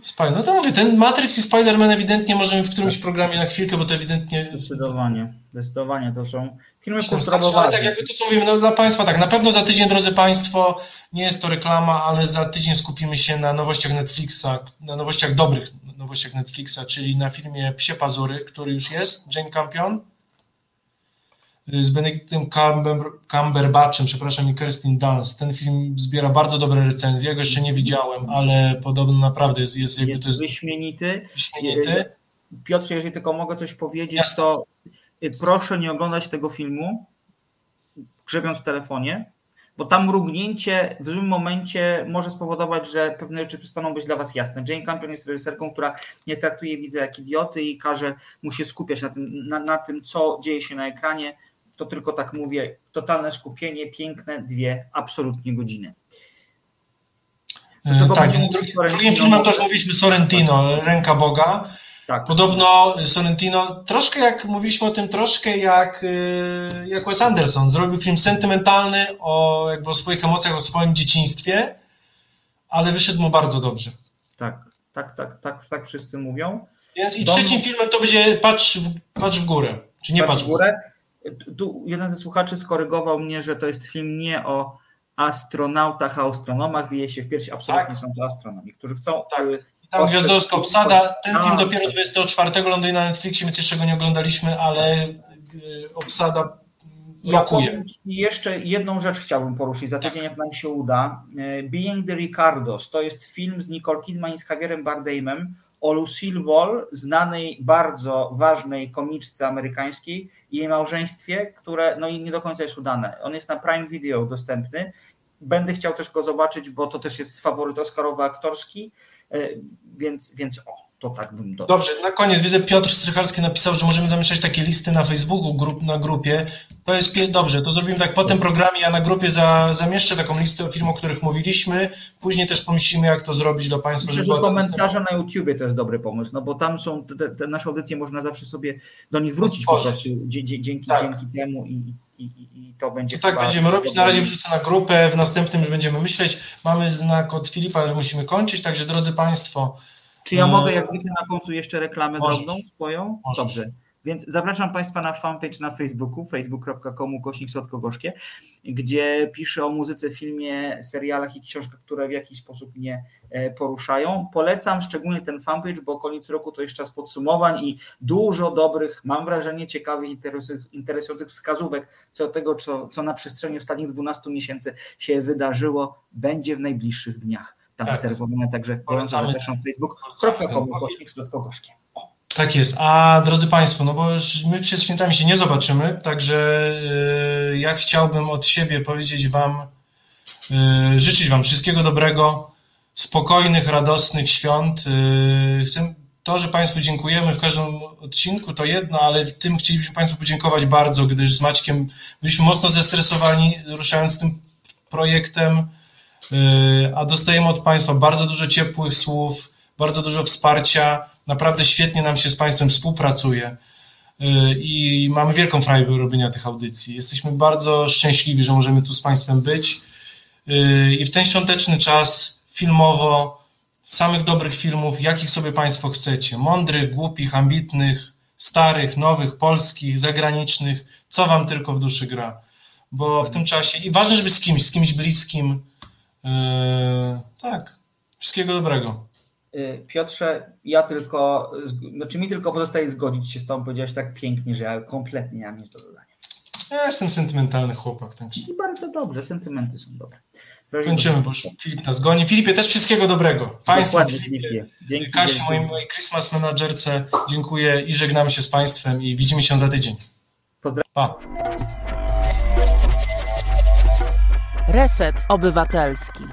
Spider, no to mówię, ten Matrix i Spider-Man ewidentnie możemy w którymś tak. programie na chwilkę, bo to ewidentnie... Zdecydowanie, zdecydowanie to są filmy kulturowe. Ale tak jakby to co mówimy, no dla Państwa tak, na pewno za tydzień, drodzy Państwo, nie jest to reklama, ale za tydzień skupimy się na nowościach Netflixa, na nowościach dobrych nowościach Netflixa, czyli na filmie Psie Pazury, który już jest, Jane Campion, z Benedictem Cumber, Cumberbatchem, przepraszam, i Kirsten Dunst. Ten film zbiera bardzo dobre recenzje, ja go jeszcze nie widziałem, ale podobno naprawdę jest... Jest, jakby jest, to jest wyśmienity. wyśmienity. Piotrze, jeżeli tylko mogę coś powiedzieć, Jasne. to y, proszę nie oglądać tego filmu grzebiąc w telefonie, bo tam mrugnięcie w złym momencie może spowodować, że pewne rzeczy przestaną być dla Was jasne. Jane Campion jest reżyserką, która nie traktuje widza jak idioty i każe mu się skupiać na tym, na, na tym co dzieje się na ekranie to tylko tak mówię, totalne skupienie, piękne dwie absolutnie godziny. E, tak, drugim filmem też mówiliśmy Sorrentino, Ręka Boga. Tak. Podobno Sorrentino, troszkę jak mówiliśmy o tym, troszkę jak, e, jak Wes Anderson, zrobił film sentymentalny o, jakby o swoich emocjach, o swoim dzieciństwie, ale wyszedł mu bardzo dobrze. Tak, tak, tak, tak, tak wszyscy mówią. I trzecim filmem to będzie Patrz w, patrz w górę, czy nie Patrz, patrz w górę. Tu jeden ze słuchaczy skorygował mnie, że to jest film nie o astronautach, a astronomach. Bije się w piersi, absolutnie tak. są to astronomi, którzy chcą. Tak. Y, tam gwiazdorska obsada. Ten film dopiero 24 ląduje na Netflixie, więc jeszcze go nie oglądaliśmy, ale y, obsada blokuje. I jeszcze jedną rzecz chciałbym poruszyć za tydzień, jak nam się uda. Y, Being the Ricardos to jest film z Nicole Kidman i z Javierem Bardemem o Lucille Ball, znanej bardzo ważnej komiczce amerykańskiej i jej małżeństwie, które no i nie do końca jest udane. On jest na Prime Video dostępny. Będę chciał też go zobaczyć, bo to też jest faworyt Oscarowy aktorski, e, więc, więc o, to tak bym dodał. Dobrze, na koniec widzę Piotr Strychalski napisał, że możemy zamieszczać takie listy na Facebooku grup, na grupie. To jest dobrze, to zrobimy tak po tym programie, ja na grupie za, zamieszczę taką listę firm, o których mówiliśmy. Później też pomyślimy, jak to zrobić dla Państwa. Myślę, że komentarze na YouTubie to jest dobry pomysł, no bo tam są te, te nasze audycje, można zawsze sobie do nich wrócić po prostu dzięki, tak. dzięki temu i, i, i, to będzie. To tak będziemy robić. Na razie wrzucę na grupę, w następnym już będziemy myśleć. Mamy znak od Filipa, że musimy kończyć, także drodzy Państwo. Czy ja mogę jak zwykle na końcu jeszcze reklamę Możesz. drobną swoją? Możesz. Dobrze. Więc zapraszam Państwa na fanpage na Facebooku, facebook.com kośnik słodkogorzkie, gdzie piszę o muzyce, filmie, serialach i książkach, które w jakiś sposób mnie e, poruszają. Polecam szczególnie ten fanpage, bo koniec roku to jest czas podsumowań i dużo dobrych, mam wrażenie, ciekawych, interesujących wskazówek co do tego, co, co na przestrzeni ostatnich 12 miesięcy się wydarzyło, będzie w najbliższych dniach tam tak. serwowane. Także gorąco zapraszam facebook.com kośnik słodkogorzkie. Tak jest. A drodzy Państwo, no bo my przed świętami się nie zobaczymy, także yy, ja chciałbym od siebie powiedzieć Wam, yy, życzyć Wam wszystkiego dobrego, spokojnych, radosnych świąt. Yy, chcę, to, że Państwu dziękujemy w każdym odcinku, to jedno, ale w tym chcielibyśmy Państwu podziękować bardzo, gdyż z Maćkiem byliśmy mocno zestresowani, ruszając tym projektem, a dostajemy od Państwa bardzo dużo ciepłych słów, bardzo dużo wsparcia Naprawdę świetnie nam się z Państwem współpracuje y, i mamy wielką frajdę robienia tych audycji. Jesteśmy bardzo szczęśliwi, że możemy tu z Państwem być y, i w ten świąteczny czas filmowo samych dobrych filmów, jakich sobie Państwo chcecie. Mądrych, głupich, ambitnych, starych, nowych, polskich, zagranicznych, co Wam tylko w duszy gra. Bo w tym czasie, i ważne, żeby z kimś, z kimś bliskim. Yy, tak, wszystkiego dobrego. Y, Piotrze, ja tylko, znaczy mi tylko pozostaje zgodzić się z Tobą, powiedziałeś tak pięknie, że ja kompletnie nie mam nic do dodania. Ja jestem sentymentalny chłopak. Także. I bardzo dobrze, sentymenty są dobre. Kończymy, bo Filip nas goni. Filipie, też wszystkiego dobrego. Państwu, Filipie, Dzięki Kasi, mojej, mojej Christmas menadżerce, dziękuję i żegnamy się z Państwem i widzimy się za tydzień. Pozdrawiam. Pa. Reset Obywatelski.